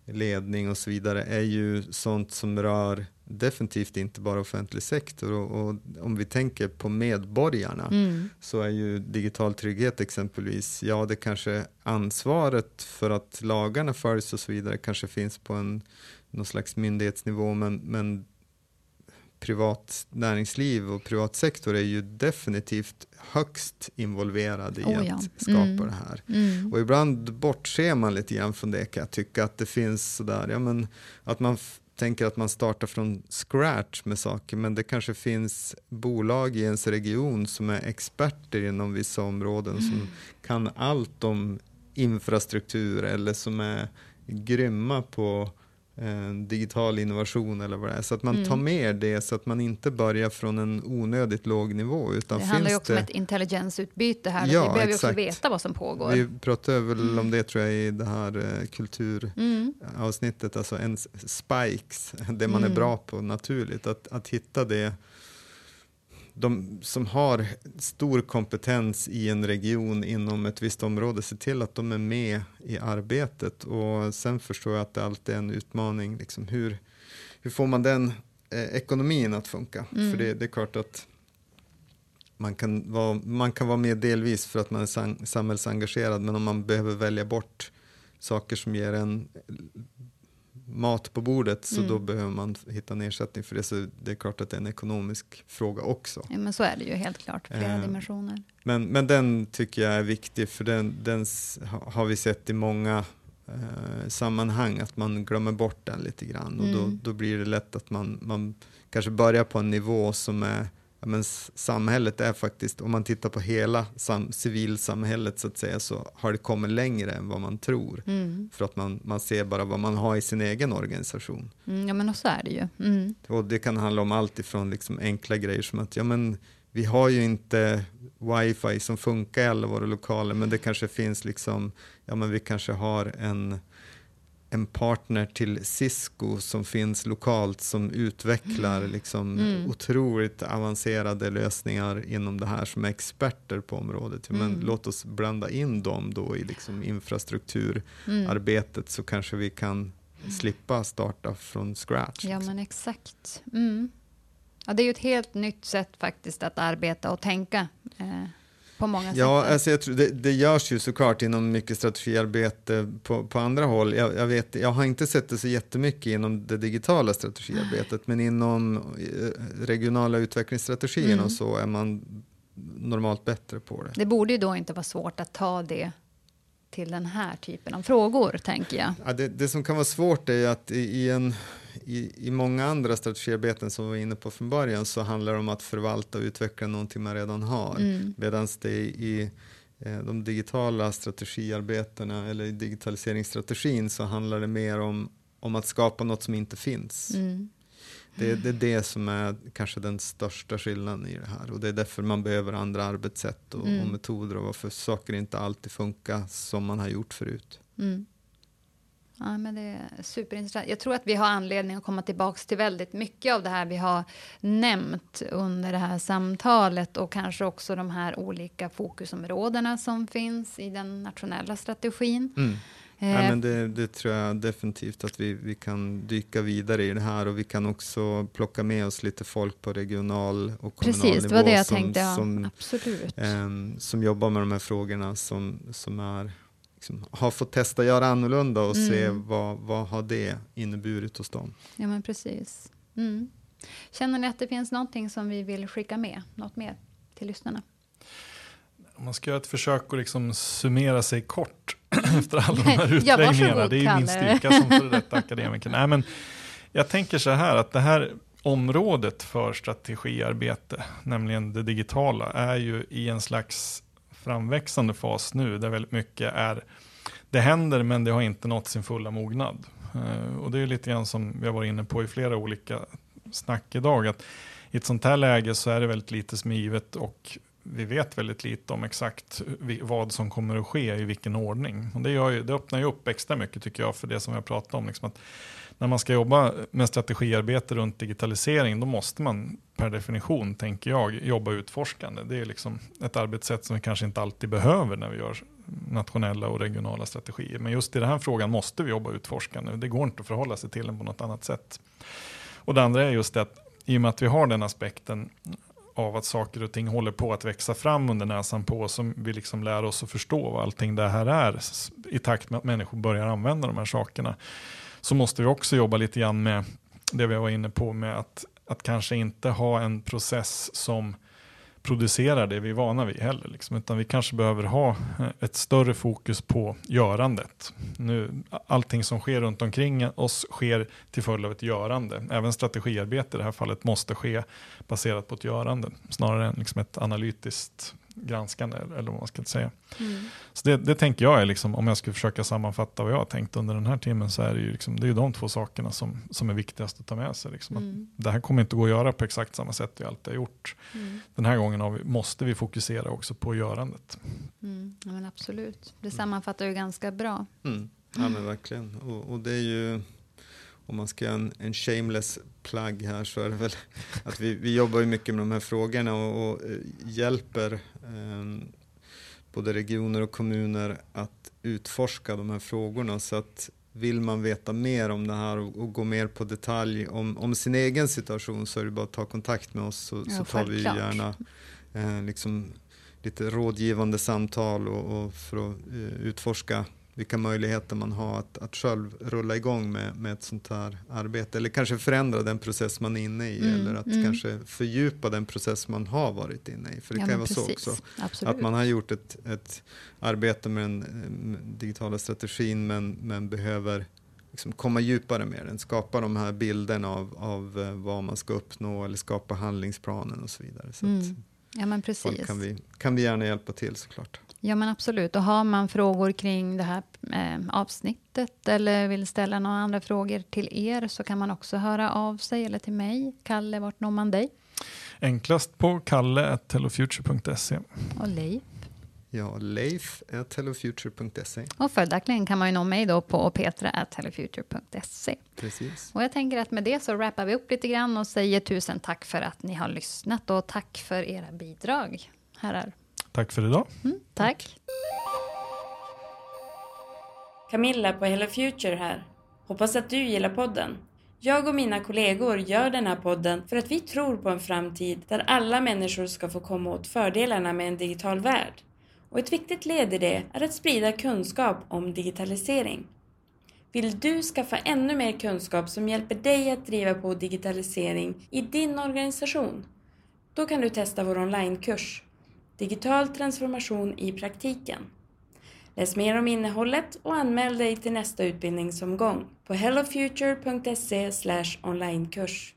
ledning och så vidare är ju sånt som rör definitivt inte bara offentlig sektor. Och, och om vi tänker på medborgarna mm. så är ju digital trygghet exempelvis, ja det kanske ansvaret för att lagarna följs och så vidare kanske finns på en någon slags myndighetsnivå, men, men privat näringsliv och privat sektor är ju definitivt högst involverade i oh ja. att skapa mm. det här. Mm. Och ibland bortser man lite grann från det kan jag tycka, att det finns sådär, ja men att man tänker att man startar från scratch med saker, men det kanske finns bolag i ens region som är experter inom vissa områden, mm. som kan allt om infrastruktur eller som är grymma på digital innovation eller vad det är. Så att man mm. tar med det så att man inte börjar från en onödigt låg nivå. Utan det handlar ju också det... om ett intelligensutbyte här. Ja, vi behöver exakt. också veta vad som pågår. Vi pratade väl mm. om det tror jag i det här eh, kulturavsnittet, mm. alltså en spikes, [laughs] det man är mm. bra på naturligt. Att, att hitta det de som har stor kompetens i en region inom ett visst område, se till att de är med i arbetet. Och sen förstår jag att det alltid är en utmaning. Liksom hur, hur får man den eh, ekonomin att funka? Mm. För det, det, är klart att man kan, vara, man kan vara med delvis för att man är samhällsengagerad, men om man behöver välja bort saker som ger en mat på bordet så mm. då behöver man hitta en ersättning för det. Så det är klart att det är en ekonomisk fråga också. Ja, men så är det ju helt klart, flera eh, dimensioner. Men, men den tycker jag är viktig för den, den har vi sett i många eh, sammanhang att man glömmer bort den lite grann och mm. då, då blir det lätt att man, man kanske börjar på en nivå som är men samhället är faktiskt, om man tittar på hela sam, civilsamhället så att säga, så har det kommit längre än vad man tror. Mm. För att man, man ser bara vad man har i sin egen organisation. Mm, ja men så är det ju. Mm. Och det kan handla om allt ifrån liksom enkla grejer som att ja, men vi har ju inte wifi som funkar i alla våra lokaler, men det kanske finns liksom, ja men vi kanske har en en partner till Cisco som finns lokalt som utvecklar mm. liksom mm. otroligt avancerade lösningar inom det här som är experter på området. Men mm. låt oss blanda in dem då i liksom infrastrukturarbetet mm. så kanske vi kan slippa starta från scratch. Ja men exakt. Mm. Ja, det är ju ett helt nytt sätt faktiskt att arbeta och tänka. Eh på många sätt? Ja, alltså jag tror, det, det görs ju såklart inom mycket strategiarbete på, på andra håll. Jag, jag, vet, jag har inte sett det så jättemycket inom det digitala strategiarbetet, men inom eh, regionala utvecklingsstrategierna mm. och så är man normalt bättre på det. Det borde ju då inte vara svårt att ta det till den här typen av frågor, tänker jag. Ja, det, det som kan vara svårt är att i, i en i, i många andra strategiarbeten som vi var inne på från början så handlar det om att förvalta och utveckla någonting man redan har. Mm. Medan det i eh, de digitala strategiarbetena eller i digitaliseringsstrategin så handlar det mer om, om att skapa något som inte finns. Mm. Det, det, är det som är kanske den största skillnaden i det här och det är därför man behöver andra arbetssätt och, mm. och metoder och varför saker inte alltid funkar som man har gjort förut. Mm. Ja, men det är superintressant. Jag tror att vi har anledning att komma tillbaka till väldigt mycket av det här vi har nämnt under det här samtalet och kanske också de här olika fokusområdena som finns i den nationella strategin. Mm. Eh, ja, men det, det, tror jag definitivt att vi, vi kan dyka vidare i det här och vi kan också plocka med oss lite folk på regional och kommunal Precis, nivå det var det jag som, tänkte. Ja, som, absolut. Eh, som jobbar med de här frågorna som, som är liksom, har fått testa att göra annorlunda och mm. se vad, vad har det inneburit hos dem. Ja, men precis. Mm. Känner ni att det finns någonting som vi vill skicka med, något mer till lyssnarna? Om man ska göra ett försök att liksom summera sig kort [clears throat] efter alla de här [laughs] utläggningarna, ja, det är ju min styrka som före detta akademiker. Nej, men jag tänker så här att det här området för strategiarbete, nämligen det digitala, är ju i en slags framväxande fas nu där väldigt mycket är, det händer men det har inte nått sin fulla mognad. Eh, och det är lite grann som vi har varit inne på i flera olika snack idag, att i ett sånt här läge så är det väldigt lite som är givet och vi vet väldigt lite om exakt vad som kommer att ske i vilken ordning. Och det, gör ju, det öppnar ju upp extra mycket tycker jag för det som vi har pratat om. Liksom att när man ska jobba med strategiarbete runt digitalisering, då måste man per definition, tänker jag, jobba utforskande. Det är liksom ett arbetssätt som vi kanske inte alltid behöver när vi gör nationella och regionala strategier. Men just i den här frågan måste vi jobba utforskande. Det går inte att förhålla sig till den på något annat sätt. Och det andra är just det att i och med att vi har den aspekten av att saker och ting håller på att växa fram under näsan på oss, som vi liksom lär oss att förstå vad allting det här är i takt med att människor börjar använda de här sakerna. Så måste vi också jobba lite grann med det vi var inne på med att, att kanske inte ha en process som producerar det vi är vana vid heller. Liksom, utan vi kanske behöver ha eh, ett större fokus på görandet. Nu, allting som sker runt omkring oss sker till följd av ett görande. Även strategiarbete i det här fallet måste ske baserat på ett görande snarare än liksom ett analytiskt granskande eller vad man ska säga. Mm. Så det, det, tänker jag är, liksom, om jag skulle försöka sammanfatta vad jag har tänkt under den här timmen, så är det ju liksom, det är de två sakerna som, som är viktigast att ta med sig. Liksom. Mm. det här kommer inte gå att göra på exakt samma sätt vi alltid har gjort. Mm. Den här gången vi, måste vi fokusera också på görandet. Mm. Ja, men absolut, det sammanfattar ju ganska bra. Mm. Ja men verkligen, och, och det är ju om man ska göra en, en shameless plug här så är det väl [laughs] att vi, vi jobbar ju mycket med de här frågorna och, och eh, hjälper eh, både regioner och kommuner att utforska de här frågorna. Så att vill man veta mer om det här och, och gå mer på detalj om, om, sin egen situation så är det bara att ta kontakt med oss så, ja, så tar vi gärna eh, liksom lite rådgivande samtal och, och för att eh, utforska vilka möjligheter man har att, att själv rulla igång med, med ett sånt här arbete. Eller kanske förändra den process man är inne i mm, eller att mm. kanske fördjupa den process man har varit inne i. För det ja, kan vara precis. så också. Absolut. Att man har gjort ett, ett arbete med den digitala strategin men, men behöver liksom komma djupare med den, skapa de här bilderna av, av eh, vad man ska uppnå eller skapa handlingsplanen och så vidare. Så mm. Ja, men precis. kan vi, kan vi gärna hjälpa till såklart. Ja, men absolut. Och har man frågor kring det här eh, avsnittet eller vill ställa några andra frågor till er så kan man också höra av sig eller till mig. Kalle, vart når man dig? Enklast på kalle.hellofuture.se. Och Leif? Ja, Leif hellofuture.se. Och följaktligen kan man ju nå mig då på petra.hellofuture.se. Precis. Och jag tänker att med det så wrappar vi upp lite grann och säger tusen tack för att ni har lyssnat och tack för era bidrag, herrar. Tack för idag. Mm, tack. Camilla på Hello Future här. Hoppas att du gillar podden. Jag och mina kollegor gör den här podden för att vi tror på en framtid där alla människor ska få komma åt fördelarna med en digital värld. Och ett viktigt led i det är att sprida kunskap om digitalisering. Vill du skaffa ännu mer kunskap som hjälper dig att driva på digitalisering i din organisation? Då kan du testa vår onlinekurs Digital transformation i praktiken. Läs mer om innehållet och anmäl dig till nästa utbildningsomgång på hellofuture.se onlinekurs.